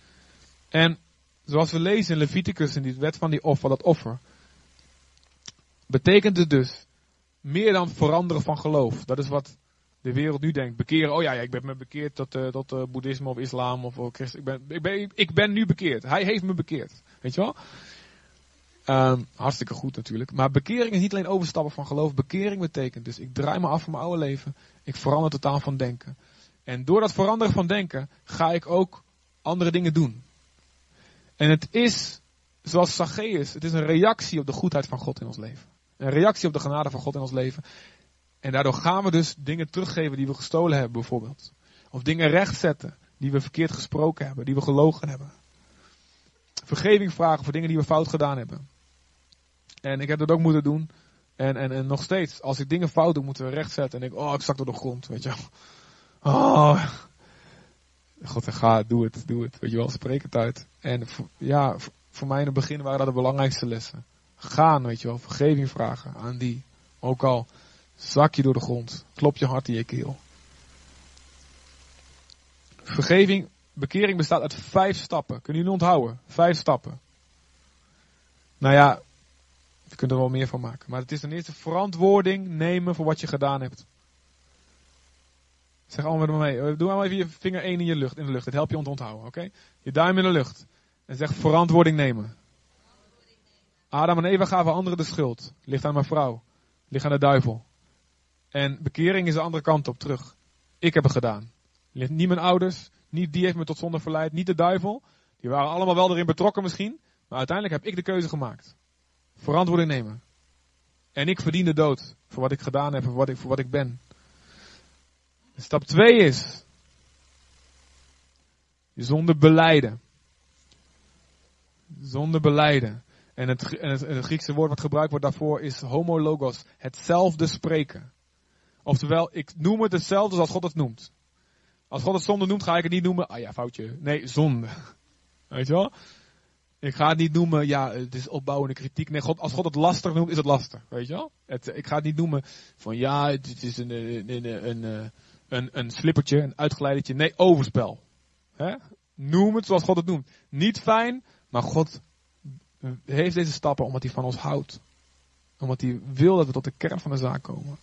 En zoals we lezen in Leviticus in die wet van die offer, dat offer, betekent het dus meer dan veranderen van geloof. Dat is wat de wereld nu denkt. Bekeren, oh ja, ik ben me bekeerd tot, uh, tot boeddhisme of islam of christen. Ik ben, ik, ben, ik ben nu bekeerd. Hij heeft me bekeerd. Weet je wel? Um, hartstikke goed natuurlijk. Maar bekering is niet alleen overstappen van geloof. Bekering betekent dus, ik draai me af van mijn oude leven. Ik verander totaal van denken. En door dat veranderen van denken ga ik ook andere dingen doen. En het is, zoals Zacchaeus, het is een reactie op de goedheid van God in ons leven. Een reactie op de genade van God in ons leven. En daardoor gaan we dus dingen teruggeven die we gestolen hebben bijvoorbeeld. Of dingen rechtzetten die we verkeerd gesproken hebben, die we gelogen hebben. Vergeving vragen voor dingen die we fout gedaan hebben. En ik heb dat ook moeten doen. En, en, en nog steeds, als ik dingen fout doe, moeten we rechtzetten. En ik, oh, ik zak door de grond, weet je wel. Oh. God ga, doe het, doe het. Weet je wel, spreek het uit. En ja, voor mij in het begin waren dat de belangrijkste lessen. Gaan, weet je wel, vergeving vragen aan die. Ook al zak je door de grond, klop je hart in je keel. Vergeving, bekering bestaat uit vijf stappen. Kunnen jullie onthouden? Vijf stappen. Nou ja, je kunt er wel meer van maken. Maar het is ten eerste verantwoording nemen voor wat je gedaan hebt. Zeg allemaal met me mee. Doe allemaal even je vinger één in, je lucht, in de lucht. Het helpt je onthouden, oké? Je duim in de lucht. En zeg verantwoording nemen. Adam en Eva gaven anderen de schuld. Ligt aan mijn vrouw. Ligt aan de duivel. En bekering is de andere kant op, terug. Ik heb het gedaan. Ligt niet mijn ouders. Niet die heeft me tot zonde verleid. Niet de duivel. Die waren allemaal wel erin betrokken misschien. Maar uiteindelijk heb ik de keuze gemaakt. Verantwoording nemen. En ik verdien de dood. Voor wat ik gedaan heb. Voor wat ik, voor wat ik ben. Stap 2 is. Zonde beleiden. Zonde beleiden. En het, en het, het, Griekse woord wat gebruikt wordt daarvoor is homologos. Hetzelfde spreken. Oftewel, ik noem het hetzelfde zoals God het noemt. Als God het zonde noemt, ga ik het niet noemen. Ah ja, foutje. Nee, zonde. Weet je wel? Ik ga het niet noemen, ja, het is opbouwende kritiek. Nee, God, als God het lastig noemt, is het lastig. Weet je wel? Het, ik ga het niet noemen van ja, het is een, een, een, een, een, slippertje, een uitgeleidertje. Nee, overspel. Noem het zoals God het noemt. Niet fijn, maar God heeft deze stappen omdat hij van ons houdt. Omdat hij wil dat we tot de kern van de zaak komen.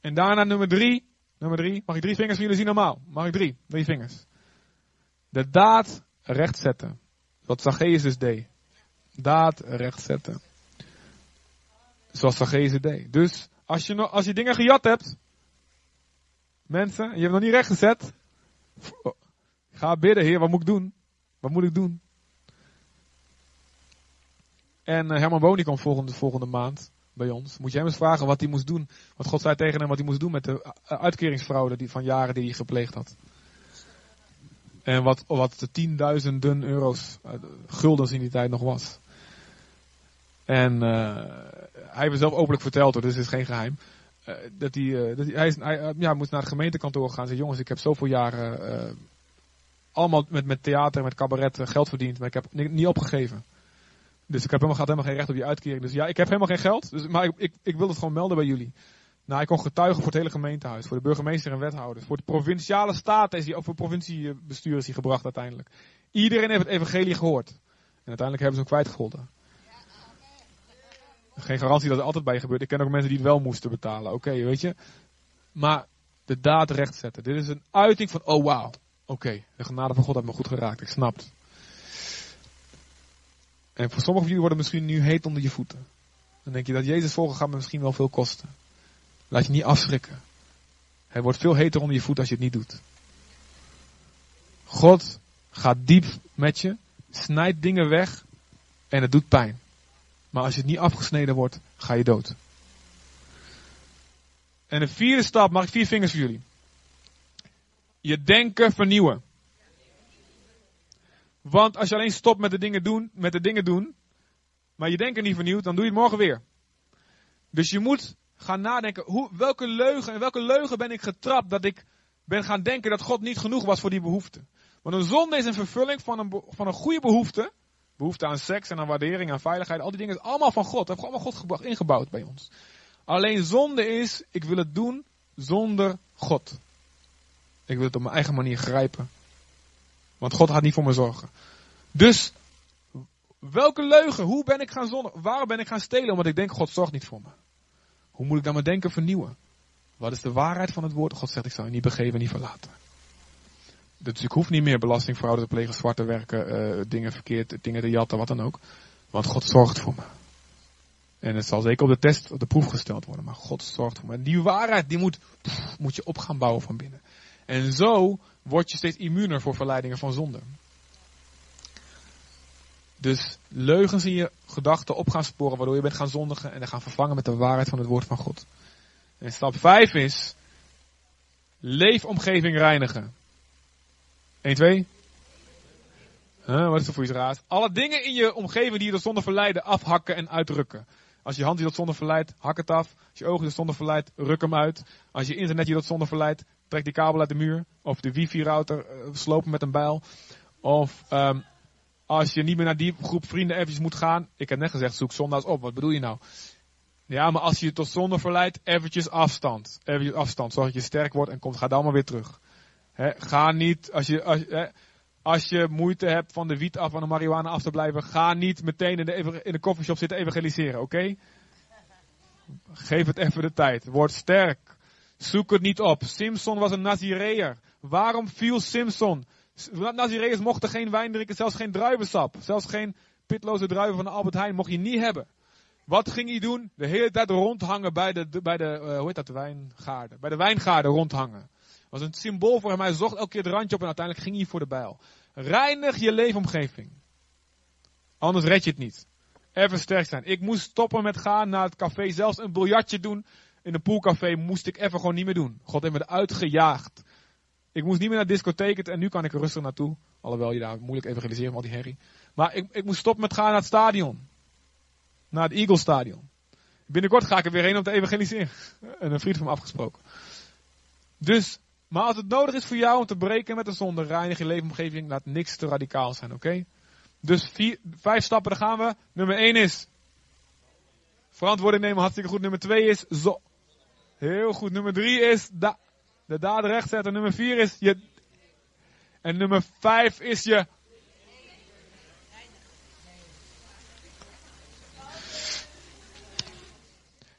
En daarna nummer drie. Nummer drie. Mag ik drie vingers van jullie zien normaal? Mag ik drie? Drie vingers. De daad rechtzetten. Wat Zacchaeus dus deed. Daad rechtzetten. Zoals Zacchaeus deed. Dus als je, als je dingen gejat hebt. Mensen, je hebt nog niet rechtgezet. Ga bidden, Heer, wat moet ik doen? Wat moet ik doen? En Herman Boni komt volgende, volgende maand bij ons. Moet je hem eens vragen wat hij moest doen. Wat God zei tegen hem wat hij moest doen met de uitkeringsfraude die, van jaren die hij gepleegd had. En wat, wat de tienduizenden euro's, guldens in die tijd nog was. En hij heeft zelf openlijk verteld hoor, dus het is geen geheim. Dat hij, uh, dat is, ja, moest naar het gemeentekantoor gaan en zei, jongens, ik heb zoveel jaren allemaal met, met theater, met cabaret eh, geld verdiend, maar ik heb ni- niet opgegeven. Dus ik heb helemaal, gaat helemaal geen recht op die uitkering. Dus ja, ik heb helemaal geen geld, dus, maar ik, ik, ik wil het gewoon melden bij jullie. Nou, ik kon getuigen voor het hele gemeentehuis, voor de burgemeester en wethouders, voor de provinciale staten is die, of voor provinciebestuur is die gebracht uiteindelijk. Iedereen heeft het evangelie gehoord. En uiteindelijk hebben ze hem kwijtgescholden. Geen garantie dat het altijd bij gebeurt. Ik ken ook mensen die het wel moesten betalen. Oké, weet je. Maar de daad rechtzetten. Dit is een uiting van, oh wauw. Oké, de genade van God heeft me goed geraakt. Ik snap het. En voor sommigen van jullie worden het misschien nu heet onder je voeten. Dan denk je dat Jezus volgen gaat me misschien wel veel kosten. Laat je niet afschrikken. Hij wordt veel heter onder je voeten als je het niet doet. God gaat diep met je, snijdt dingen weg en het doet pijn. Maar als je het niet afgesneden wordt, ga je dood. En de vierde stap, mag ik vier vingers voor jullie? Je denken vernieuwen. Want als je alleen stopt met de dingen doen, met de dingen doen, maar je denken niet vernieuwt, dan doe je het morgen weer. Dus je moet gaan nadenken, hoe, welke leugen en welke leugen ben ik getrapt dat ik ben gaan denken dat God niet genoeg was voor die behoefte. Want een zonde is een vervulling van een, van een goede behoefte. Behoefte aan seks en aan waardering, aan veiligheid, al die dingen is allemaal van God. Dat heeft allemaal God gebouwd- ingebouwd bij ons. Alleen zonde is, ik wil het doen zonder God. Ik wil het op mijn eigen manier grijpen. Want God gaat niet voor me zorgen. Dus, welke leugen? Hoe ben ik gaan zondigen? Waarom ben ik gaan stelen? Omdat ik denk, God zorgt niet voor me. Hoe moet ik dan mijn denken vernieuwen? Wat is de waarheid van het woord? God zegt, ik zal je niet begeven en niet verlaten. Dus ik hoef niet meer belastingfraude te plegen, zwarte werken, eh, dingen verkeerd, dingen te jatten, wat dan ook. Want God zorgt voor me. En het zal zeker op de test, op de proef gesteld worden, maar God zorgt voor me. En die waarheid, die moet, moet je op gaan bouwen van binnen. En zo word je steeds immuuner voor verleidingen van zonde. Dus leugens in je gedachten op gaan sporen, waardoor je bent gaan zondigen en dan gaan vervangen met de waarheid van het woord van God. En stap 5 is, leefomgeving reinigen. 1, 2. Huh, wat is er voor iets raars? Alle dingen in je omgeving die je tot zonde verleiden, afhakken en uitrukken. Als je hand je tot zonde verleidt, hak het af. Als je ogen tot zonde verleidt, ruk hem uit. Als je internet je tot zonde verleidt, trek die kabel uit de muur. Of de wifi-router uh, slopen met een bijl. Of um, als je niet meer naar die groep vrienden eventjes moet gaan. Ik heb net gezegd, zoek zondags op. Wat bedoel je nou? Ja, maar als je je tot zonde verleidt, eventjes afstand. Eventjes afstand, zorg dat je sterk wordt en komt, ga dan maar weer terug. Ga niet, als je, als, als je moeite hebt van de wiet af en de marihuana af te blijven, ga niet meteen in de, in de coffeeshop zitten evangeliseren, oké? Geef het even de tijd. Word sterk. Zoek het niet op. Simpson was een Nazireër. Waarom viel Simpson? Nazireërs mochten geen wijn drinken, zelfs geen druivensap. Zelfs geen pitloze druiven van de Albert Heijn mocht je niet hebben. Wat ging hij doen? De hele tijd rondhangen bij de, bij de uh, hoe heet dat, de wijngaarden. Bij de wijngaarden rondhangen. was een symbool voor hem. Hij zocht elke keer het randje op en uiteindelijk ging hij voor de bijl. Reinig je leefomgeving. Anders red je het niet. Even sterk zijn. Ik moest stoppen met gaan naar het café. Zelfs een biljartje doen in een poolcafé moest ik even gewoon niet meer doen. God heeft me eruit gejaagd. Ik moest niet meer naar discotheken en nu kan ik er rustig naartoe. Alhoewel je daar moeilijk evangeliseren al die herrie. Maar ik, ik moest stoppen met gaan naar het stadion. Naar het Eagle Stadion. Binnenkort ga ik er weer heen om te evangeliseren. En een vriend van me afgesproken. Dus, maar als het nodig is voor jou om te breken met de zonde, reinig je leefomgeving, laat niks te radicaal zijn, oké? Dus vier, vijf stappen, daar gaan we. Nummer één is verantwoording nemen, hartstikke goed. Nummer twee is zo. Heel goed. Nummer drie is da, de daden rechtzetten. Nummer vier is je. En nummer vijf is je.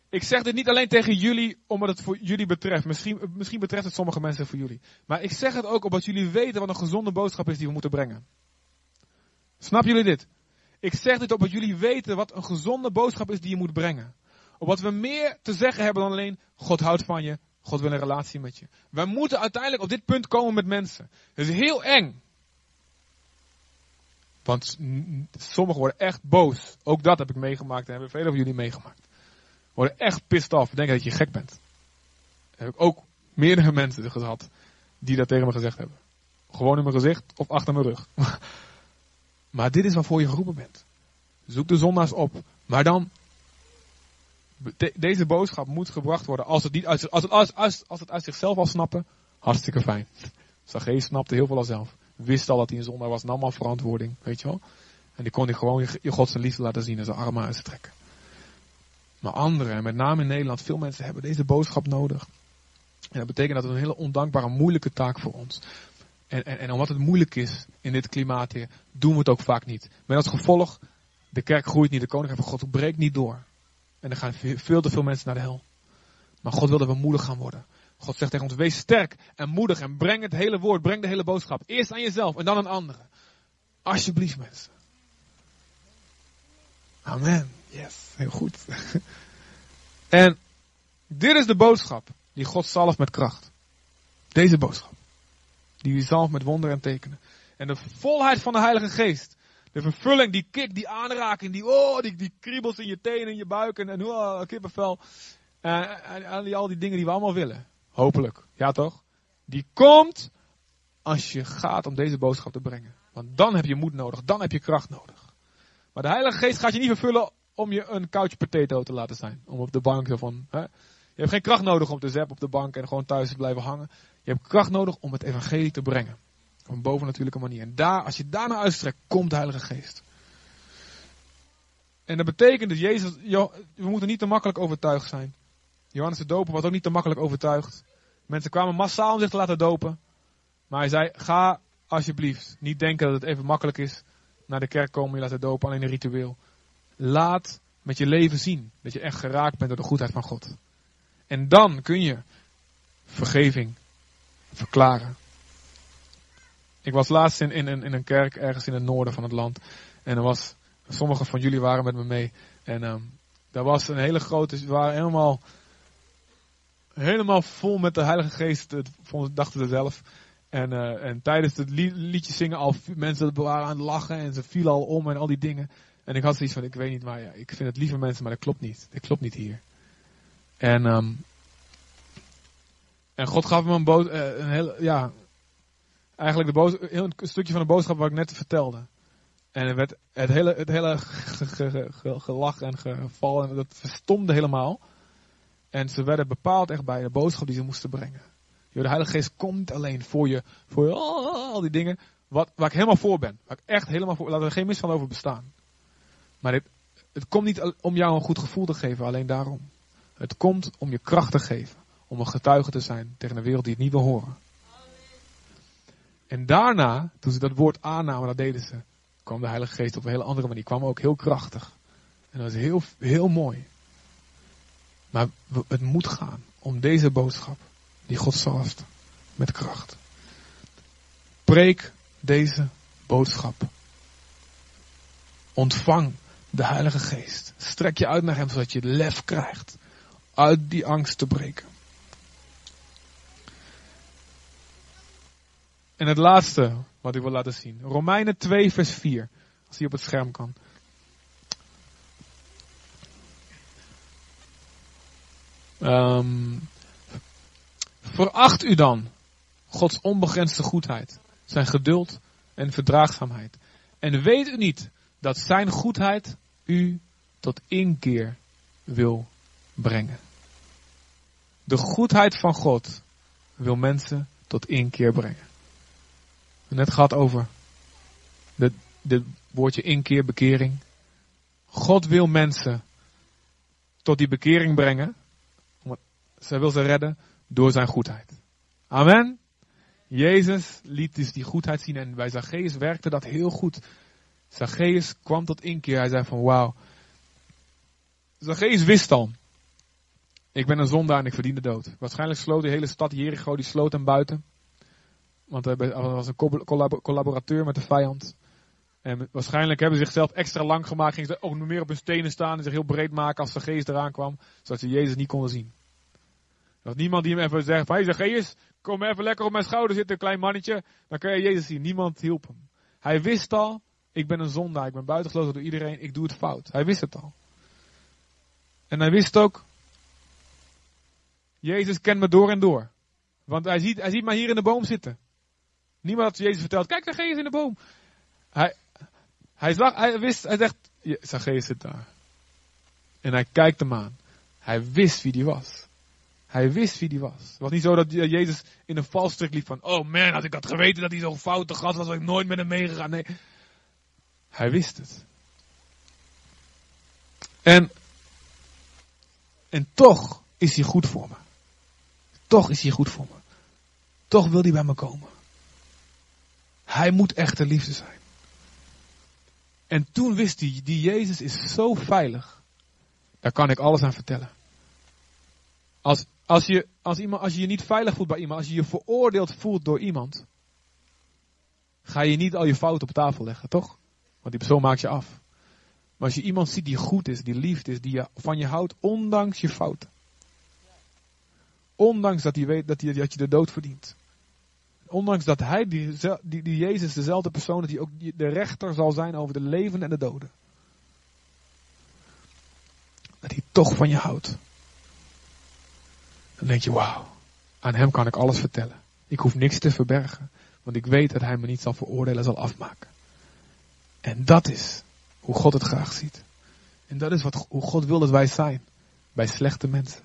Ik zeg dit niet alleen tegen jullie omdat het voor jullie betreft. Misschien, misschien betreft het sommige mensen voor jullie. Maar ik zeg het ook omdat jullie weten wat een gezonde boodschap is die we moeten brengen. Snap jullie dit? Ik zeg dit opdat jullie weten wat een gezonde boodschap is die je moet brengen. Opdat we meer te zeggen hebben dan alleen God houdt van je, God wil een relatie met je. Wij moeten uiteindelijk op dit punt komen met mensen. Het is heel eng. Want sommigen worden echt boos. Ook dat heb ik meegemaakt en hebben velen van jullie meegemaakt. Worden echt pissed off, denken dat je gek bent. Heb ik ook meerdere mensen gehad die dat tegen me gezegd hebben. Gewoon in mijn gezicht of achter mijn rug. Maar dit is waarvoor je geroepen bent. Zoek de zondaars op. Maar dan, de, deze boodschap moet gebracht worden. Als het, niet uit, als, het, als, als, het uit zichzelf al snappen, hartstikke fijn. Zacchaeus snapte heel veel al zelf. wist al dat hij een was, nam al verantwoording, weet je wel. En die kon hij gewoon je, je God zijn liefde laten zien en zijn armen uitstrekken. Maar anderen, en met name in Nederland, veel mensen hebben deze boodschap nodig. En dat betekent dat het een hele ondankbare, moeilijke taak voor ons. En, en, en omdat het moeilijk is in dit klimaat hier, doen we het ook vaak niet. Met als gevolg, de kerk groeit niet, de koninkrijk van God breekt niet door. En er gaan veel te veel mensen naar de hel. Maar God wil dat we moedig gaan worden. God zegt tegen ons, wees sterk en moedig en breng het hele woord, breng de hele boodschap. Eerst aan jezelf en dan aan anderen. Alsjeblieft mensen. Amen. Yes, heel goed. en dit is de boodschap die God zalft met kracht. Deze boodschap. Die u zalft met wonderen en tekenen. En de volheid van de Heilige Geest. De vervulling, die kick, die aanraking, die, oh, die, die kriebels in je tenen, in je buik en, en oh, kippenvel. En, en, die, al die dingen die we allemaal willen. Hopelijk. Ja toch? Die komt als je gaat om deze boodschap te brengen. Want dan heb je moed nodig, dan heb je kracht nodig. Maar de Heilige Geest gaat je niet vervullen om je een couch potato te laten zijn. Om op de bank van. Hè? Je hebt geen kracht nodig om te zappen op de bank en gewoon thuis te blijven hangen. Je hebt kracht nodig om het evangelie te brengen. Op een bovennatuurlijke manier. En daar, als je daarna uitstrekt, komt de Heilige Geest. En dat betekent dat Jezus, we moeten niet te makkelijk overtuigd zijn. Johannes de Doper was ook niet te makkelijk overtuigd. Mensen kwamen massaal om zich te laten dopen. Maar hij zei, ga alsjeblieft niet denken dat het even makkelijk is. Naar de kerk komen, je laten dopen, alleen een ritueel. Laat met je leven zien dat je echt geraakt bent door de goedheid van God. En dan kun je vergeving verklaren. Ik was laatst in, in, in een kerk ergens in het noorden van het land. En er was, sommigen van jullie waren met me mee. En um, daar was een hele grote, ze waren helemaal, helemaal vol met de Heilige Geest, dachten ze zelf. En, uh, en tijdens het liedje zingen al mensen waren aan het lachen en ze vielen al om en al die dingen. En ik had zoiets van, ik weet niet, maar ja, ik vind het lieve mensen, maar dat klopt niet. Dat klopt niet hier. En, um, en God gaf me een, bood, uh, een heel, ja, eigenlijk de heel een stukje van de boodschap wat ik net vertelde. En het, werd, het hele, het hele gelach en geval, en dat verstomde helemaal. En ze werden bepaald echt bij de boodschap die ze moesten brengen. De Heilige Geest komt alleen voor je, voor je, al die dingen, wat, waar ik helemaal voor ben. Waar ik echt helemaal voor, laten er geen mis van over bestaan. Maar het, het komt niet om jou een goed gevoel te geven, alleen daarom. Het komt om je kracht te geven. Om een getuige te zijn tegen een wereld die het niet wil horen. En daarna, toen ze dat woord aannamen, dat deden ze, kwam de Heilige Geest op een hele andere manier. kwam ook heel krachtig. En dat is heel, heel mooi. Maar het moet gaan om deze boodschap, die God zalft, met kracht. Preek deze boodschap. Ontvang de Heilige Geest. Strek je uit naar Hem zodat je lef krijgt uit die angst te breken. En het laatste wat ik wil laten zien. Romeinen 2 vers 4. Als die op het scherm kan. Um, veracht u dan Gods onbegrensde goedheid, zijn geduld en verdraagzaamheid. En weet u niet dat zijn goedheid u tot inkeer wil brengen. De goedheid van God wil mensen tot inkeer brengen. Net gehad over dit woordje inkeer, bekering. God wil mensen tot die bekering brengen. Zij wil ze redden door zijn goedheid. Amen. Jezus liet dus die goedheid zien en bij Zacchaeus werkte dat heel goed. Zacchaeus kwam tot inkeer. Hij zei van wauw. Zacchaeus wist al. Ik ben een zondaar en ik verdien de dood. Waarschijnlijk sloot de hele stad Jericho, die sloot hem buiten. Want hij was een collaborateur met de vijand. En waarschijnlijk hebben ze zichzelf extra lang gemaakt. Gingen ze ook nog meer op hun stenen staan en zich heel breed maken als Zacchaeus eraan kwam. Zodat ze Jezus niet konden zien. Er was niemand die hem even zegt van, Zacchaeus, kom even lekker op mijn schouder zitten, klein mannetje. Dan kun je Jezus zien. Niemand hielp hem. Hij wist al, ik ben een zondaar, ik ben buitengesloten door iedereen, ik doe het fout. Hij wist het al. En hij wist ook, Jezus kent me door en door. Want hij ziet, hij ziet mij hier in de boom zitten. Niemand had Jezus verteld, kijk, Zacchaeus in de boom. Hij, hij, zag, hij wist, hij zegt, Zacchaeus zit daar. En hij kijkt hem aan. Hij wist wie die was. Hij wist wie die was. Het was niet zo dat Jezus in een valstrik liep van, oh man, had ik had geweten dat hij zo'n foute gast was, was ik nooit met hem meegegaan. Nee, hij wist het. En, en toch is hij goed voor me. Toch is hij goed voor me. Toch wil hij bij me komen. Hij moet echte liefde zijn. En toen wist hij, die Jezus is zo veilig. Daar kan ik alles aan vertellen. Als, als, je, als, iemand, als je je niet veilig voelt bij iemand, als je je veroordeeld voelt door iemand, ga je niet al je fouten op tafel leggen, toch? Want die persoon maakt je af. Maar als je iemand ziet die goed is, die lief is, die je, van je houdt, ondanks je fouten. Ondanks dat hij weet dat, hij, dat je de dood verdient. Ondanks dat hij, die, die, die Jezus, dezelfde persoon, dat hij ook de rechter zal zijn over de levenden en de doden. Dat hij toch van je houdt. Dan denk je, wauw, aan hem kan ik alles vertellen. Ik hoef niks te verbergen, want ik weet dat hij me niet zal veroordelen, zal afmaken. En dat is hoe God het graag ziet. En dat is wat, hoe God wil dat wij zijn. Bij slechte mensen.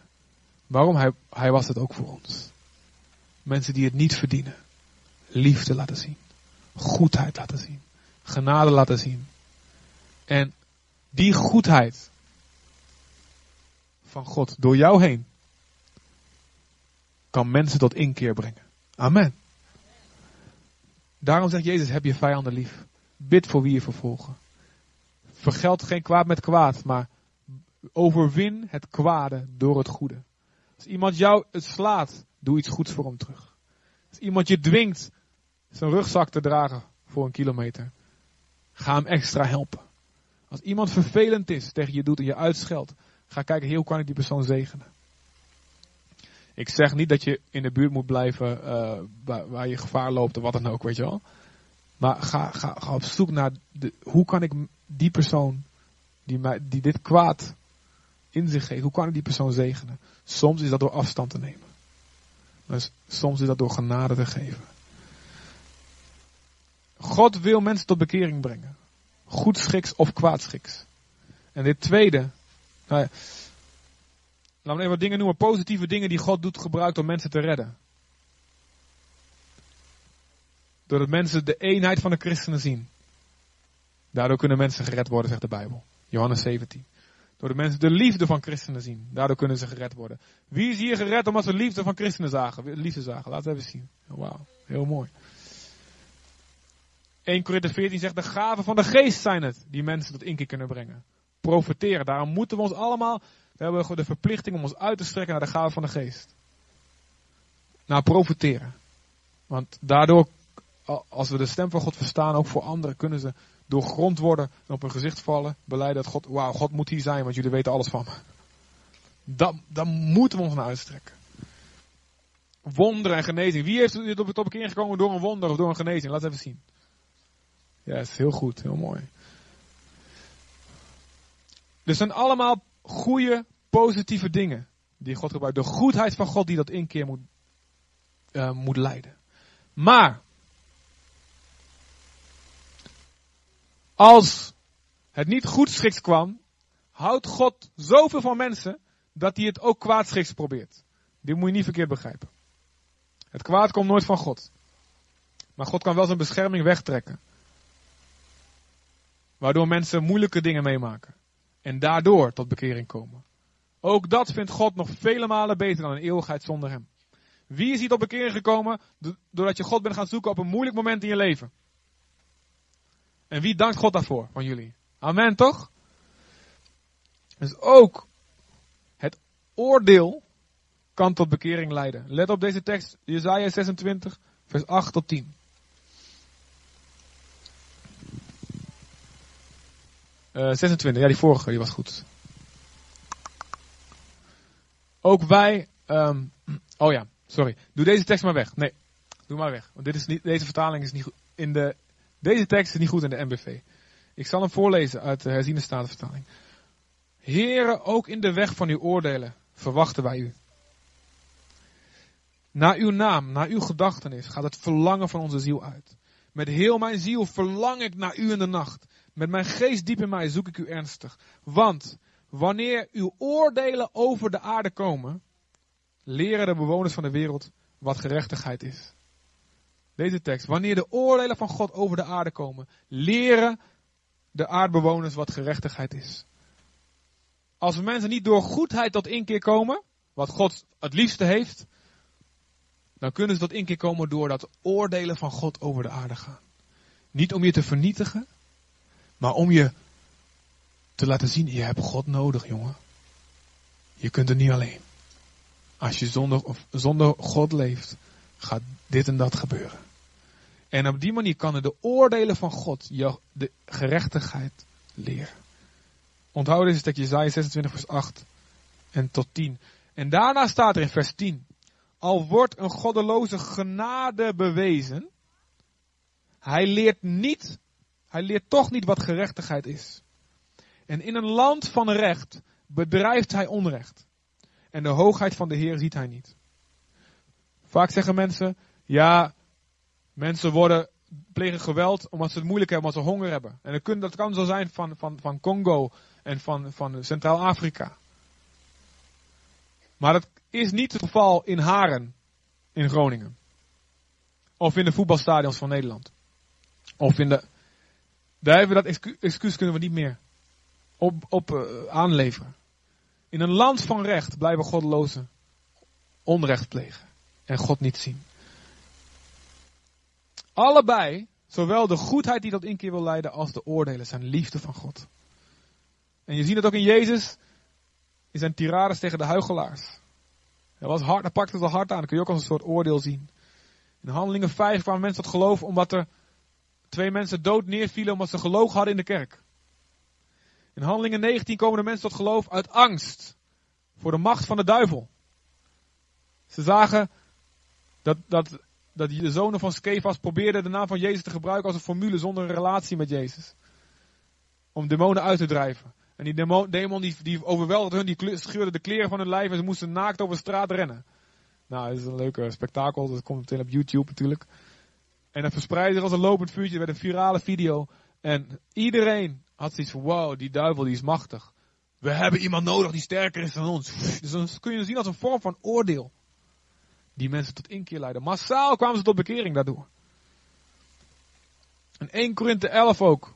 Waarom? Hij, hij was het ook voor ons. Mensen die het niet verdienen. Liefde laten zien. Goedheid laten zien. Genade laten zien. En die goedheid van God door jou heen kan mensen tot inkeer brengen. Amen. Daarom zegt Jezus, heb je vijanden lief. Bid voor wie je vervolgen. Vergeld geen kwaad met kwaad, maar overwin het kwade door het goede. Als iemand jou het slaat, doe iets goeds voor hem terug. Als iemand je dwingt zijn rugzak te dragen voor een kilometer, ga hem extra helpen. Als iemand vervelend is tegen je doet en je uitscheldt, ga kijken, hoe kan ik die persoon zegenen. Ik zeg niet dat je in de buurt moet blijven uh, waar, je gevaar loopt of wat dan ook, weet je wel. Maar ga, ga, ga op zoek naar hoe kan ik die persoon die, mij, die dit kwaad in zich geeft, hoe kan ik die persoon zegenen? Soms is dat door afstand te nemen. Dus soms is dat door genade te geven. God wil mensen tot bekering brengen. Goed schiks of kwaadschiks. En dit tweede. Nou ja, laten we even wat dingen noemen. Positieve dingen die God doet gebruikt om mensen te redden. Doordat mensen de eenheid van de christenen zien. Daardoor kunnen mensen gered worden, zegt de Bijbel. Johannes 17. Doordat mensen de liefde van christenen zien. Daardoor kunnen ze gered worden. Wie is hier gered omdat ze liefde van christenen zagen? Liefde zagen. Laten we even zien. Wauw, heel mooi. 1 Korinther 14 zegt, de gaven van de geest zijn het die mensen tot inkeer kunnen brengen. Profiteren. Daarom moeten we ons allemaal, we hebben de verplichting om ons uit te strekken naar de gaven van de geest. Naar profiteren. Want daardoor als we de stem van God verstaan, ook voor anderen, kunnen ze doorgrond worden en op hun gezicht vallen. Beleiden dat God, wauw, God moet hier zijn, want jullie weten alles van me. Dan, moeten we ons naar uitstrekken. Wonderen en genezing. Wie heeft dit op het op keer gekomen door een wonder of door een genezing? Laat even zien. Ja, is heel goed, heel mooi. Er zijn allemaal goede, positieve dingen die God gebruikt. De goedheid van God die dat inkeer moet, uh, moet leiden. Maar Als het niet goed schiks kwam, houdt God zoveel van mensen dat hij het ook kwaadschiks probeert. Dit moet je niet verkeerd begrijpen. Het kwaad komt nooit van God. Maar God kan wel zijn bescherming wegtrekken. Waardoor mensen moeilijke dingen meemaken. En daardoor tot bekering komen. Ook dat vindt God nog vele malen beter dan een eeuwigheid zonder hem. Wie is hier tot bekering gekomen doordat je God bent gaan zoeken op een moeilijk moment in je leven? En wie dankt God daarvoor van jullie? Amen, toch? Dus ook het oordeel kan tot bekering leiden. Let op deze tekst, Jesaja 26, vers 8 tot 10. Uh, 26, ja die vorige, die was goed. Ook wij, um, oh ja, sorry. Doe deze tekst maar weg. Nee, doe maar weg. Want dit is niet, deze vertaling is niet goed. In de deze tekst is niet goed in de MBV. Ik zal hem voorlezen uit de herziene statenvertaling. Heren, ook in de weg van uw oordelen verwachten wij u. Naar uw naam, naar uw gedachtenis gaat het verlangen van onze ziel uit. Met heel mijn ziel verlang ik naar u in de nacht. Met mijn geest diep in mij zoek ik u ernstig. Want wanneer uw oordelen over de aarde komen, leren de bewoners van de wereld wat gerechtigheid is. Deze tekst. Wanneer de oordelen van God over de aarde komen, leren de aardbewoners wat gerechtigheid is. Als mensen niet door goedheid tot inkeer komen, wat God het liefste heeft, dan kunnen ze tot inkeer komen door dat oordelen van God over de aarde gaan. Niet om je te vernietigen, maar om je te laten zien, je hebt God nodig, jongen. Je kunt het niet alleen. Als je zonder, zonder God leeft, gaat dit en dat gebeuren. En op die manier kan de oordelen van God de gerechtigheid leren. Onthoud deze tekst Jezaja 26 vers 8 en tot 10. En daarna staat er in vers 10. Al wordt een goddeloze genade bewezen, hij leert niet, hij leert toch niet wat gerechtigheid is. En in een land van recht bedrijft hij onrecht. En de hoogheid van de Heer ziet hij niet. Vaak zeggen mensen, ja, mensen worden, plegen geweld omdat ze het moeilijk hebben, omdat ze honger hebben. En dat kan, dat kan zo zijn van, van, van Congo en van, van Centraal-Afrika. Maar dat is niet het geval in Haren, in Groningen. Of in de voetbalstadions van Nederland. Of in de. Daar hebben we dat excuus, kunnen we niet meer op, op uh, aanleveren. In een land van recht blijven goddelozen onrecht plegen en God niet zien. Allebei, zowel de goedheid die tot inkeer wil leiden als de oordelen, zijn liefde van God. En je ziet het ook in Jezus, in zijn tirades tegen de huigelaars. Hij was hard, hij pakte het hard aan, dat kun je ook als een soort oordeel zien. In Handelingen 5 kwamen mensen tot geloof omdat er twee mensen dood neervielen omdat ze gelogen hadden in de kerk. In Handelingen 19 komen de mensen tot geloof uit angst voor de macht van de duivel. Ze zagen dat, dat, dat de zonen van Skefas probeerden de naam van Jezus te gebruiken als een formule zonder een relatie met Jezus. Om demonen uit te drijven. En die demon, demon die, die overweldigde hun, die scheurde de kleren van hun lijf en ze moesten naakt over de straat rennen. Nou, dat is een leuke spektakel, dat komt meteen op YouTube natuurlijk. En dat verspreidde zich als een lopend vuurtje, werd een virale video. En iedereen had zoiets van, wow, die duivel die is machtig. We hebben iemand nodig die sterker is dan ons. Dus dan kun je zien als een vorm van oordeel. Die mensen tot inkeer leiden. Massaal kwamen ze tot bekering daardoor. En 1 Korinthe 11 ook.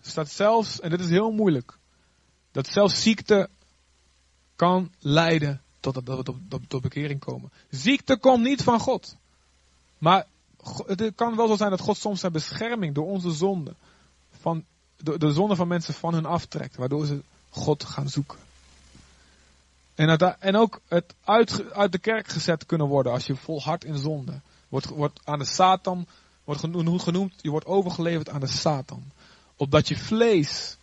Staat zelfs, en dit is heel moeilijk. Dat zelfs ziekte kan leiden tot dat we tot, tot, tot bekering komen. Ziekte komt niet van God. Maar het kan wel zo zijn dat God soms zijn bescherming door onze zonde, van, de, de zonde van mensen van hun aftrekt, waardoor ze God gaan zoeken. En, en ook het uit, uit de kerk gezet kunnen worden als je volhardt in zonde. Wordt, wordt aan de Satan, wordt genoemd, je wordt overgeleverd aan de Satan. Opdat je vlees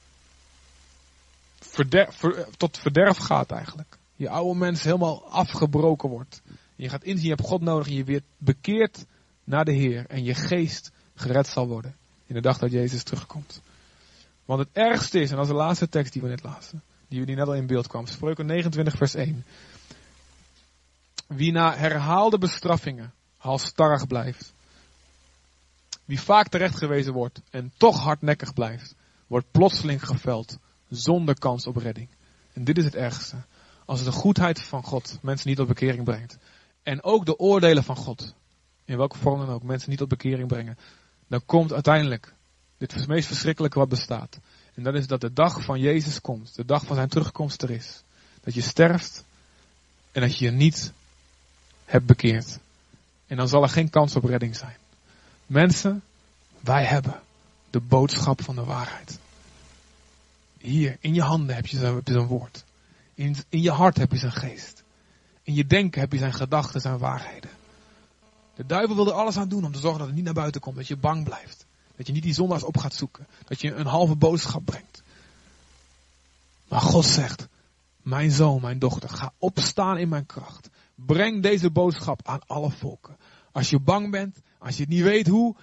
verder, ver, tot verderf gaat eigenlijk. Je oude mens helemaal afgebroken wordt. Je gaat inzien, je hebt God nodig en je weer bekeert naar de Heer en je geest gered zal worden in de dag dat Jezus terugkomt. Want het ergste is, en dat is de laatste tekst die we net lazen, die, die net al in beeld kwam, Spreuken 29 vers 1. Wie na herhaalde bestraffingen halstarrig blijft, wie vaak terecht gewezen wordt en toch hardnekkig blijft, wordt plotseling geveld zonder kans op redding. En dit is het ergste. Als de goedheid van God mensen niet tot bekering brengt. En ook de oordelen van God in welke vorm dan ook, mensen niet tot bekering brengen, dan komt uiteindelijk dit meest verschrikkelijke wat bestaat. En dat is dat de dag van Jezus komt, de dag van zijn terugkomst er is. Dat je sterft en dat je je niet hebt bekeerd. En dan zal er geen kans op redding zijn. Mensen, wij hebben de boodschap van de waarheid. Hier, in je handen heb je zijn, woord. In, in je hart heb je zijn geest. In je denken heb je zijn gedachten, zijn waarheden. De duivel wil er alles aan doen om te zorgen dat het niet naar buiten komt. Dat je bang blijft. Dat je niet die zondags op gaat zoeken. Dat je een halve boodschap brengt. Maar God zegt, mijn zoon, mijn dochter, ga opstaan in mijn kracht. Breng deze boodschap aan alle volken. Als je bang bent, als je het niet weet hoe,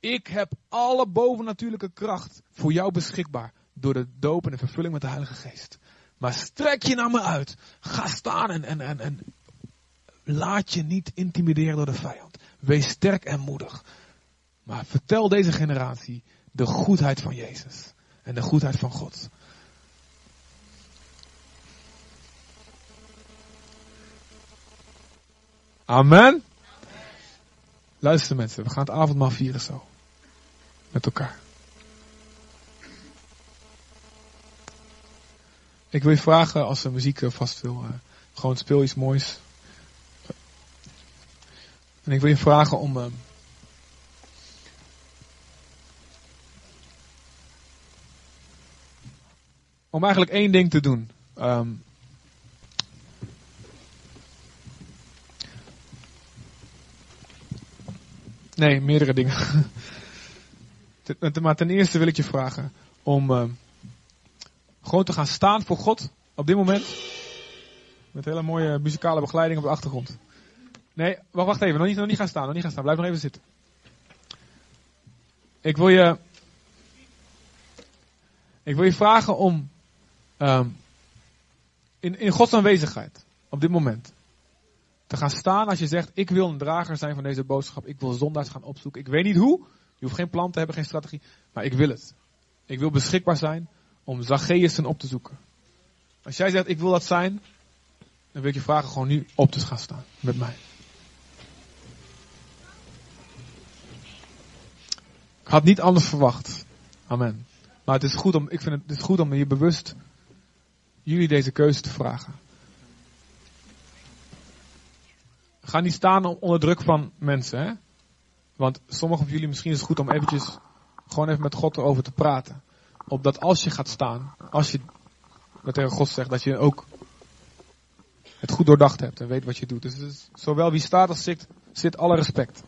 ik heb alle bovennatuurlijke kracht voor jou beschikbaar. Door de doop en de vervulling met de Heilige Geest. Maar strek je naar me uit. Ga staan en, en, en, en Laat je niet intimideren door de vijand. Wees sterk en moedig. Maar vertel deze generatie de goedheid van Jezus. En de goedheid van God. Amen. Luister mensen, we gaan het avondmaal vieren zo. Met elkaar. Ik wil je vragen, als de muziek eh, vast wil, uh, gewoon speel iets moois. En ik wil je vragen om... om eigenlijk één ding te doen. Um, nee, meerdere dingen. maar ten eerste wil ik je vragen om uh, gewoon te gaan staan voor God op dit moment. Met hele mooie muzikale begeleiding op de achtergrond. Nee, wacht, wacht even. Nog niet, nog niet gaan staan. Nog niet gaan staan. Blijf nog even zitten. Ik wil je. Ik wil je vragen om. Um, in, in Gods aanwezigheid. Op dit moment. Te gaan staan als je zegt: Ik wil een drager zijn van deze boodschap. Ik wil zondags gaan opzoeken. Ik weet niet hoe. Je hoeft geen plan te hebben, geen strategie. Maar ik wil het. Ik wil beschikbaar zijn om Zacchaeus op te zoeken. Als jij zegt: Ik wil dat zijn. Dan wil ik je vragen gewoon nu op te gaan staan. Met mij. Ik had niet anders verwacht. Amen. Maar het is goed om, ik vind het, het is goed om je bewust jullie deze keuze te vragen. Ga niet staan onder druk van mensen, hè? Want sommigen van jullie misschien is het goed om eventjes gewoon even met God erover te praten. Opdat als je gaat staan, als je dat God zegt, dat je ook het goed doordacht hebt en weet wat je doet. Dus, dus zowel wie staat als zit, zit alle respect.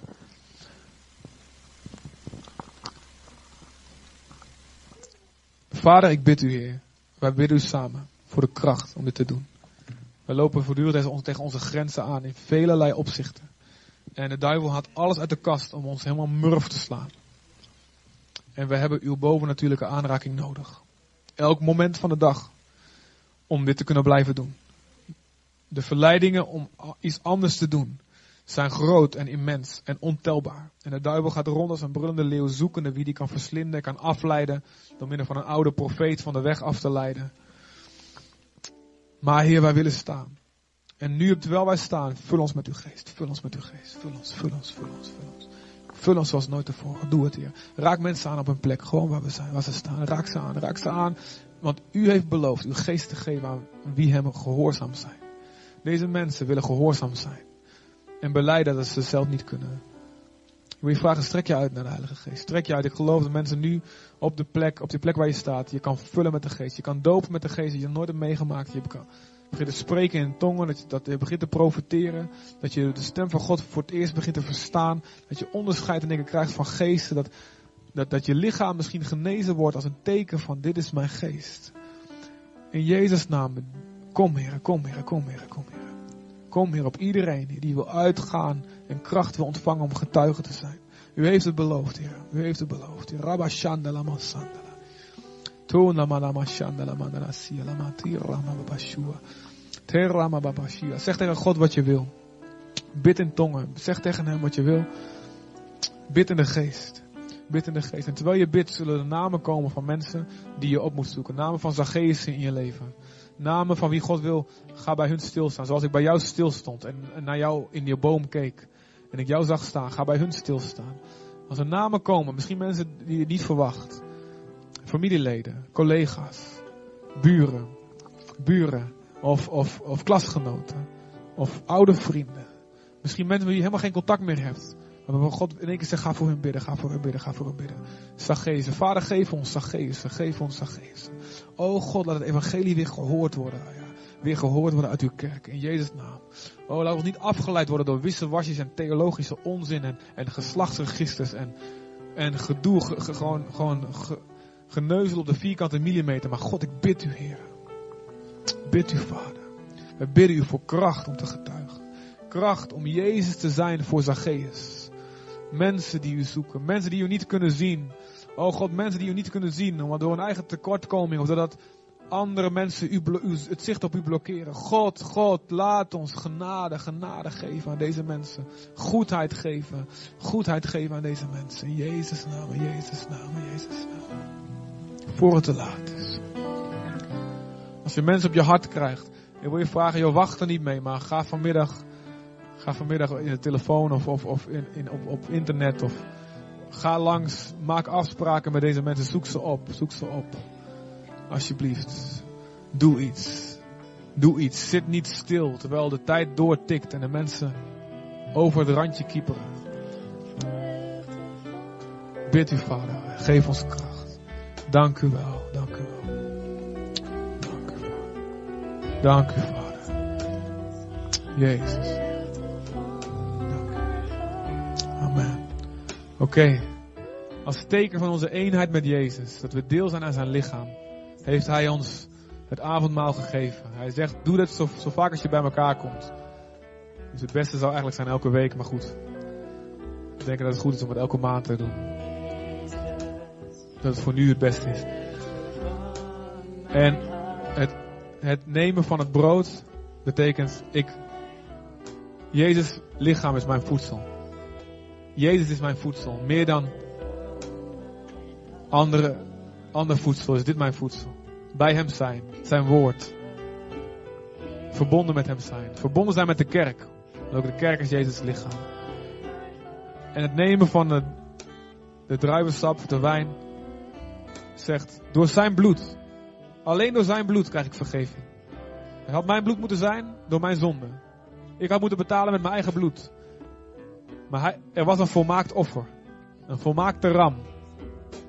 Vader, ik bid u, Heer. Wij bidden u samen voor de kracht om dit te doen. We lopen voortdurend tegen onze grenzen aan in velelei opzichten. En de duivel had alles uit de kast om ons helemaal murf te slaan. En we hebben uw bovennatuurlijke aanraking nodig. Elk moment van de dag. Om dit te kunnen blijven doen. De verleidingen om iets anders te doen zijn groot en immens en ontelbaar. En de duivel gaat rond als een brullende leeuw zoekende wie die kan verslinden, kan afleiden, door middel van een oude profeet van de weg af te leiden. Maar Heer, wij willen staan. En nu, terwijl wij staan, vul ons met uw geest. Vul ons met uw geest. Vul ons, vul ons, vul ons, vul ons. Vul ons zoals nooit tevoren. Doe het, Heer. Raak mensen aan op een plek, gewoon waar we zijn, waar ze staan. Raak ze aan, raak ze aan. Want u heeft beloofd uw geest te geven aan wie hem gehoorzaam zijn. Deze mensen willen gehoorzaam zijn. En beleiden dat ze zelf niet kunnen. Wil je vragen, strek je uit naar de Heilige Geest. Strek je uit. Ik geloof dat mensen nu op de plek, op die plek waar je staat, je kan vullen met de Geest. Je kan dopen met de Geest die je nooit hebt meegemaakt. Je begint te spreken in tongen, dat je, dat begint te profiteren. Dat je de stem van God voor het eerst begint te verstaan. Dat je onderscheid en dingen krijgt van geesten. Dat, dat, dat je lichaam misschien genezen wordt als een teken van dit is mijn geest. In Jezus' naam, kom Heer, kom Heer, kom Heer, kom Heer. Kom Heer op iedereen die wil uitgaan en kracht wil ontvangen om getuige te zijn. U heeft het beloofd, Heer. U heeft het beloofd. Rabba Shandala. Tona Malama Shandala Mandala Sialama Tirama Babashua. Terama Babashia. Zeg tegen God wat je wil. Bid in tongen. Zeg tegen hem wat je wil. Bid in de geest. Bid in de geest. En terwijl je bidt, zullen er namen komen van mensen die je op moet zoeken. Namen van Zacchaeus in je leven namen van wie God wil, ga bij hun stilstaan. Zoals ik bij jou stilstond en naar jou in je boom keek. En ik jou zag staan, ga bij hun stilstaan. Als er namen komen, misschien mensen die je niet verwacht. Familieleden, collega's, buren, buren of, of, of klasgenoten. Of oude vrienden. Misschien mensen die je helemaal geen contact meer hebt. Maar God in één keer zegt, ga voor hun bidden, ga voor hun bidden, ga voor hun bidden. Zacchaeus, Vader geef ons Zacchaeus, geef ons Zacchaeus. Oh God, laat het evangelie weer gehoord worden. Weer gehoord worden uit uw kerk, in Jezus' naam. Oh, laat ons niet afgeleid worden door wissewasjes en theologische onzin en, en geslachtsregisters en, en gedoe, gewoon, gewoon geneuzel op de vierkante millimeter. Maar God, ik bid u, Heer. Bid u, Vader. We bidden u voor kracht om te getuigen. Kracht om Jezus te zijn voor Zacchaeus. Mensen die u zoeken. Mensen die u niet kunnen zien. Oh God, mensen die u niet kunnen zien. Omdat door een eigen tekortkoming. Of doordat andere mensen u, het zicht op u blokkeren. God, God, laat ons genade, genade geven aan deze mensen. Goedheid geven. Goedheid geven aan deze mensen. In Jezus' naam, in Jezus' naam, in Jezus' naam. Voor het te laat is. Als je mensen op je hart krijgt. Ik wil je vragen, joh, wacht er niet mee. Maar ga vanmiddag Ga vanmiddag in de telefoon of, of, of in, in, op, op internet of ga langs. Maak afspraken met deze mensen. Zoek ze op. Zoek ze op. Alsjeblieft. Doe iets. Doe iets. Zit niet stil terwijl de tijd doortikt en de mensen over het randje kieperen. Bid u, Vader. Geef ons kracht. Dank u wel. Dank u wel. Dank u, Vader. Dank u, Vader. Jezus. Dank u. Amen. Oké. Als teken van onze eenheid met Jezus, dat we deel zijn aan zijn lichaam, heeft Hij ons het avondmaal gegeven. Hij zegt, doe dat zo, zo vaak als je bij elkaar komt. Dus het beste zou eigenlijk zijn elke week, maar goed. Ik denk dat het goed is om het elke maand te doen. Dat het voor nu het beste is. En het, het nemen van het brood betekent, ik, Jezus lichaam is mijn voedsel. Jezus is mijn voedsel. Meer dan andere, ander voedsel is dit mijn voedsel. Bij hem zijn, zijn woord. Verbonden met hem zijn. Verbonden zijn met de kerk. Want ook de kerk is Jezus lichaam. En het nemen van de, druivensap, de wijn, zegt, door zijn bloed, alleen door zijn bloed krijg ik vergeving. Het had mijn bloed moeten zijn door mijn zonde. Ik had moeten betalen met mijn eigen bloed. Maar hij, er was een volmaakt offer. Een volmaakte ram.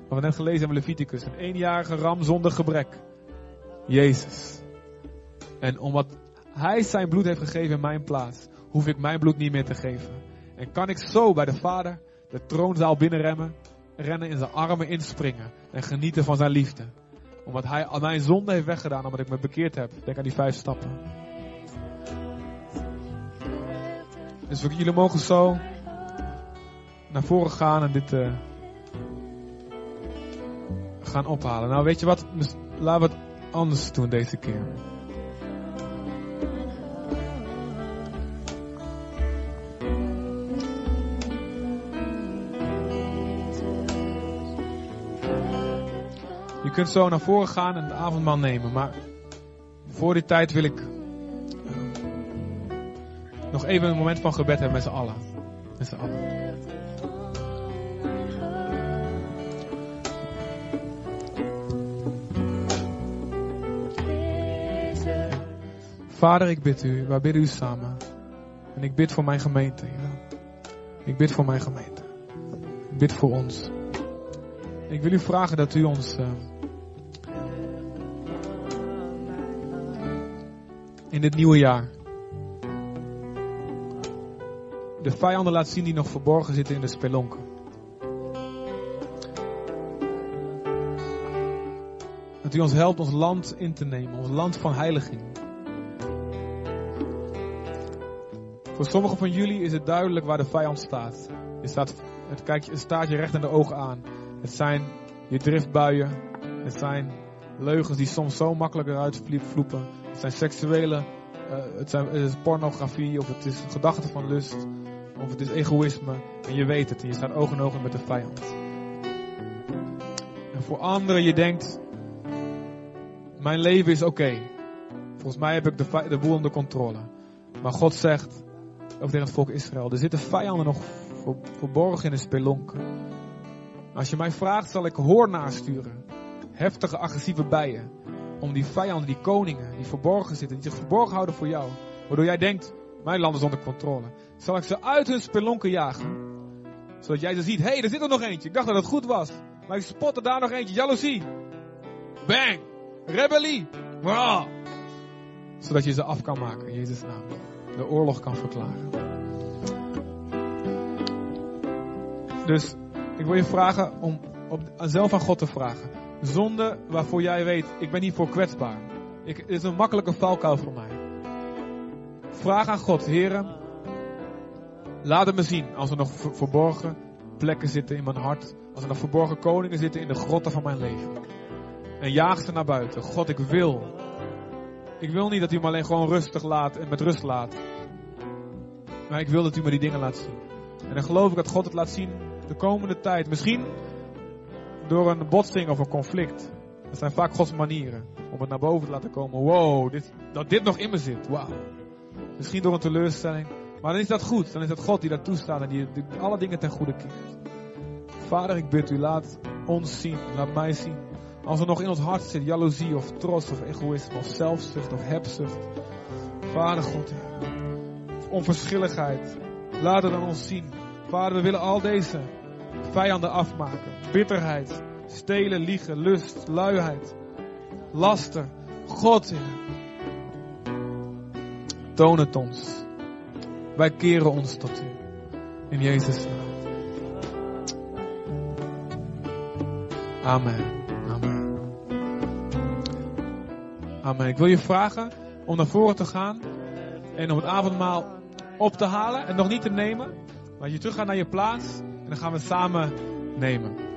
Wat we net gelezen hebben in Leviticus. Een eenjarige ram zonder gebrek. Jezus. En omdat hij zijn bloed heeft gegeven in mijn plaats, hoef ik mijn bloed niet meer te geven. En kan ik zo bij de Vader de troonzaal binnenrennen, rennen in zijn armen inspringen en genieten van zijn liefde. Omdat hij al mijn zonde heeft weggedaan, omdat ik me bekeerd heb. Denk aan die vijf stappen. Dus jullie mogen zo naar voren gaan en dit uh, gaan ophalen. Nou, weet je wat? Laten we het anders doen deze keer. Je kunt zo naar voren gaan en het avondmaal nemen, maar voor die tijd wil ik uh, nog even een moment van gebed hebben met z'n allen. Met z'n allen. Vader, ik bid u, wij bidden u samen. En ik bid voor mijn gemeente. Ja. Ik bid voor mijn gemeente. Ik bid voor ons. Ik wil u vragen dat u ons uh, in dit nieuwe jaar de vijanden laat zien die nog verborgen zitten in de spelonken. Dat u ons helpt ons land in te nemen, ons land van heiliging. Voor sommigen van jullie is het duidelijk waar de vijand staat. Het, staat, het, kijkt, het staat je recht in de ogen aan. Het zijn je driftbuien. Het zijn leugens die soms zo makkelijk eruit vloepen. Het zijn seksuele, uh, het, zijn, is pornografie of het is gedachten van lust. Of het is egoïsme. En je weet het en je staat oog in oog met de vijand. En voor anderen je denkt, mijn leven is oké. Volgens mij heb ik de, de boel onder controle. Maar God zegt, ook tegen het volk Israël, er zitten vijanden nog verborgen in de spelonken. Als je mij vraagt, zal ik hoornaars sturen. Heftige, agressieve bijen. Om die vijanden, die koningen, die verborgen zitten, die zich verborgen houden voor jou. Waardoor jij denkt, mijn land is onder controle. Zal ik ze uit hun spelonken jagen. Zodat jij ze ziet, hé, hey, er zit er nog eentje. Ik dacht dat het goed was. Maar ik spotte daar nog eentje. Jaloezie. Bang. Rebellie. Wow. Zodat je ze af kan maken in Jezus' naam. De oorlog kan verklaren. Dus ik wil je vragen om op, zelf aan God te vragen. Zonde waarvoor jij weet, ik ben hiervoor kwetsbaar. Ik, is een makkelijke valkuil voor mij. Vraag aan God, heren, laat het me zien als er nog verborgen plekken zitten in mijn hart. Als er nog verborgen koningen zitten in de grotten van mijn leven. En jaag ze naar buiten. God, ik wil. Ik wil niet dat u me alleen gewoon rustig laat en met rust laat. Maar ik wil dat u me die dingen laat zien. En dan geloof ik dat God het laat zien de komende tijd. Misschien door een botsing of een conflict. Dat zijn vaak Gods manieren om het naar boven te laten komen. Wow, dit, dat dit nog in me zit. Wow. Misschien door een teleurstelling. Maar dan is dat goed. Dan is dat God die dat toestaat en die, die alle dingen ten goede keert. Vader, ik bid u, laat ons zien. Laat mij zien als er nog in ons hart zit jaloezie of trots of egoïsme of zelfzucht of hebzucht. Vader God, Heer. Onverschilligheid. Laat het aan ons zien. Vader, we willen al deze vijanden afmaken. Bitterheid, stelen, liegen, lust, luiheid, laster. God, Heer. Toon het ons. Wij keren ons tot U. In Jezus' naam. Amen. Amen. Ik wil je vragen om naar voren te gaan en om het avondmaal op te halen en nog niet te nemen. Maar je terug gaat naar je plaats en dan gaan we samen nemen.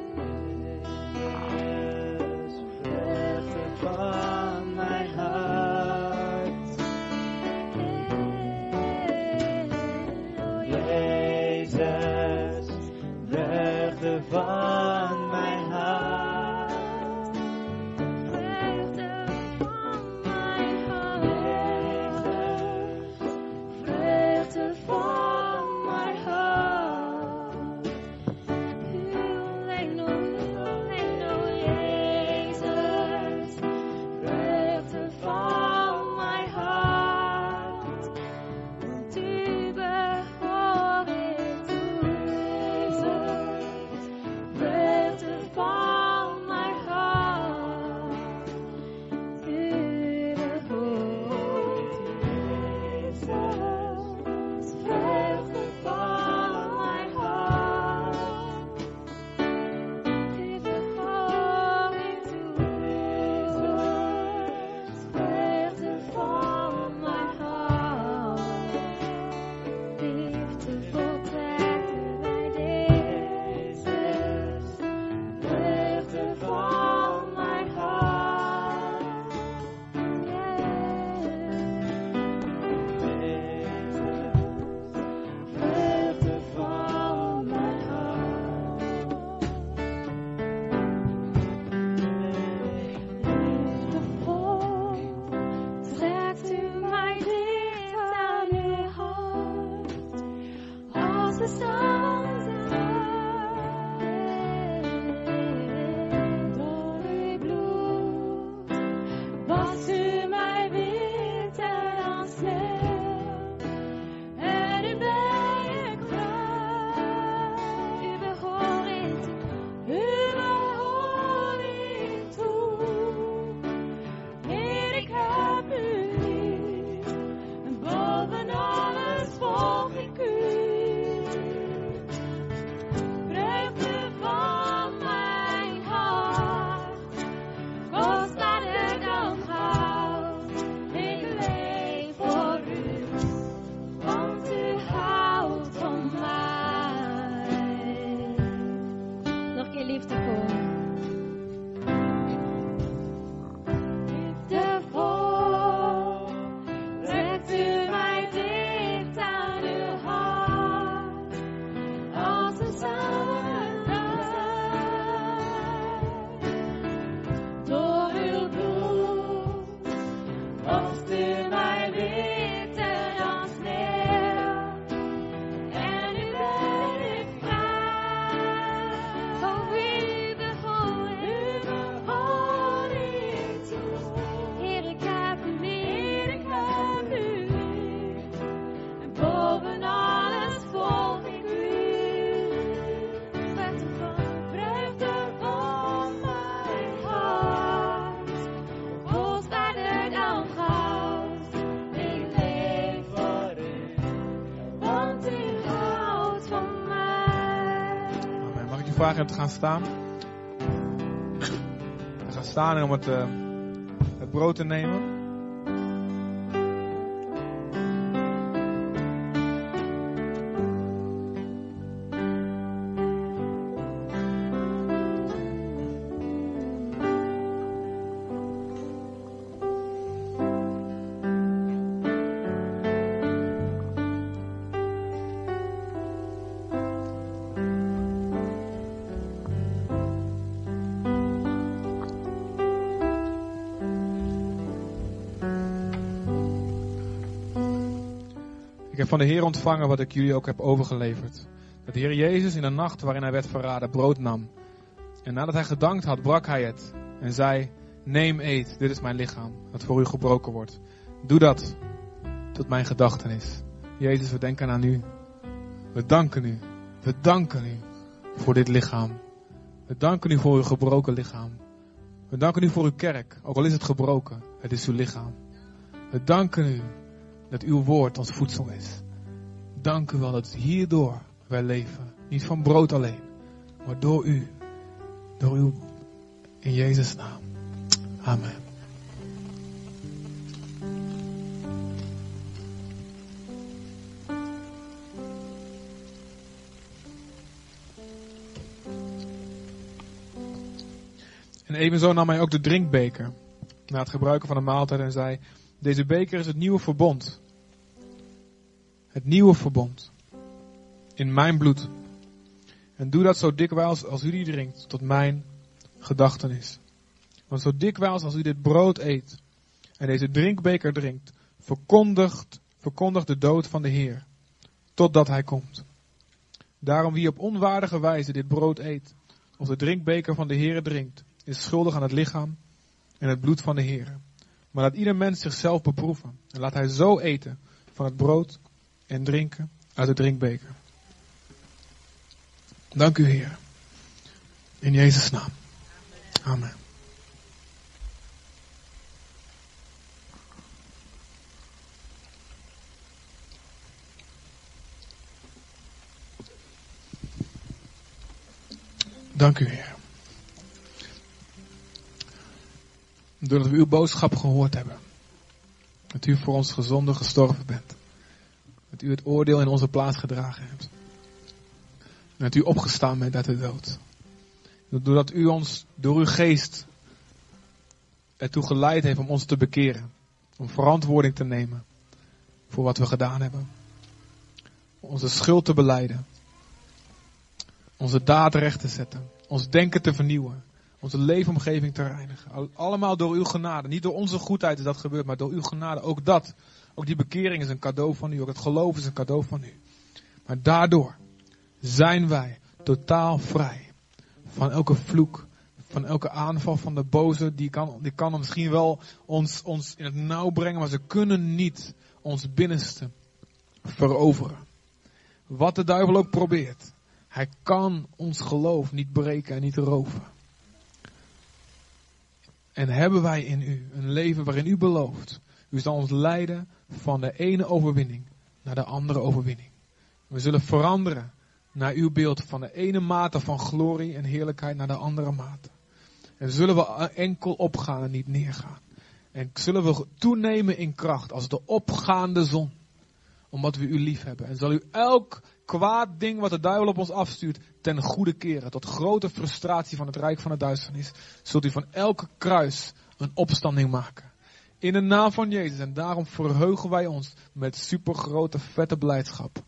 vragen om te gaan staan. We gaan staan om het, uh, het brood te nemen. Van de Heer ontvangen wat ik jullie ook heb overgeleverd. Dat de Heer Jezus in de nacht waarin hij werd verraden brood nam. En nadat hij gedankt had, brak hij het. En zei, neem eet, dit is mijn lichaam, dat voor u gebroken wordt. Doe dat tot mijn gedachtenis. Jezus, we denken aan u. We danken u. We danken u voor dit lichaam. We danken u voor uw gebroken lichaam. We danken u voor uw kerk, ook al is het gebroken, het is uw lichaam. We danken u dat uw woord ons voedsel is. Dank u wel dat hierdoor wij leven. Niet van brood alleen, maar door u. Door u. In Jezus' naam. Amen. En evenzo nam hij ook de drinkbeker na het gebruiken van de maaltijd en zei: Deze beker is het nieuwe verbond. Het nieuwe verbond. In mijn bloed. En doe dat zo dikwijls als u die drinkt, tot mijn gedachtenis. Want zo dikwijls als u dit brood eet en deze drinkbeker drinkt, verkondigt, verkondigt de dood van de Heer, totdat hij komt. Daarom wie op onwaardige wijze dit brood eet, of de drinkbeker van de Heer drinkt, is schuldig aan het lichaam en het bloed van de Heer. Maar laat ieder mens zichzelf beproeven. En laat hij zo eten van het brood en drinken uit de drinkbeker. Dank u Heer. In Jezus' naam. Amen. Dank u Heer. Doordat we uw boodschap gehoord hebben. Dat u voor ons gezonde gestorven bent. Dat u het oordeel in onze plaats gedragen hebt. En dat u opgestaan bent uit de dood. Doordat u ons door uw geest ertoe geleid heeft om ons te bekeren. Om verantwoording te nemen voor wat we gedaan hebben. Onze schuld te beleiden. Onze daad recht te zetten. Ons denken te vernieuwen. Onze leefomgeving te reinigen. Al- Allemaal door uw genade. Niet door onze goedheid is dat gebeurd, maar door uw genade. Ook dat. Ook die bekering is een cadeau van u. Ook het geloof is een cadeau van u. Maar daardoor zijn wij totaal vrij. Van elke vloek. Van elke aanval van de boze. Die kan, die kan misschien wel ons, ons in het nauw brengen. Maar ze kunnen niet ons binnenste veroveren. Wat de duivel ook probeert. Hij kan ons geloof niet breken en niet roven. En hebben wij in u een leven waarin u belooft. U zal ons leiden van de ene overwinning naar de andere overwinning. We zullen veranderen naar uw beeld van de ene mate van glorie en heerlijkheid naar de andere mate. En zullen we enkel opgaan en niet neergaan. En zullen we toenemen in kracht als de opgaande zon. Omdat we u lief hebben. En zal u elk kwaad ding wat de duivel op ons afstuurt ten goede keren. Tot grote frustratie van het rijk van de duisternis. Zult u van elke kruis een opstanding maken. In de naam van Jezus. En daarom verheugen wij ons met supergrote vette blijdschap.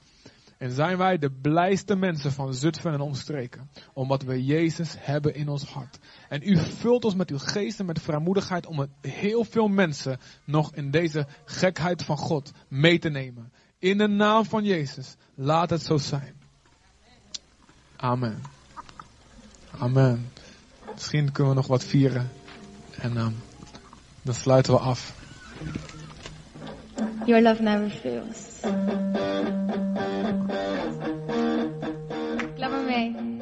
En zijn wij de blijste mensen van Zutphen en omstreken. Omdat we Jezus hebben in ons hart. En u vult ons met uw geest en met vrijmoedigheid om heel veel mensen nog in deze gekheid van God mee te nemen. In de naam van Jezus. Laat het zo zijn. Amen. Amen. Misschien kunnen we nog wat vieren. En ehm, dan sluiten we af. Your love never fails. Klap maar mee.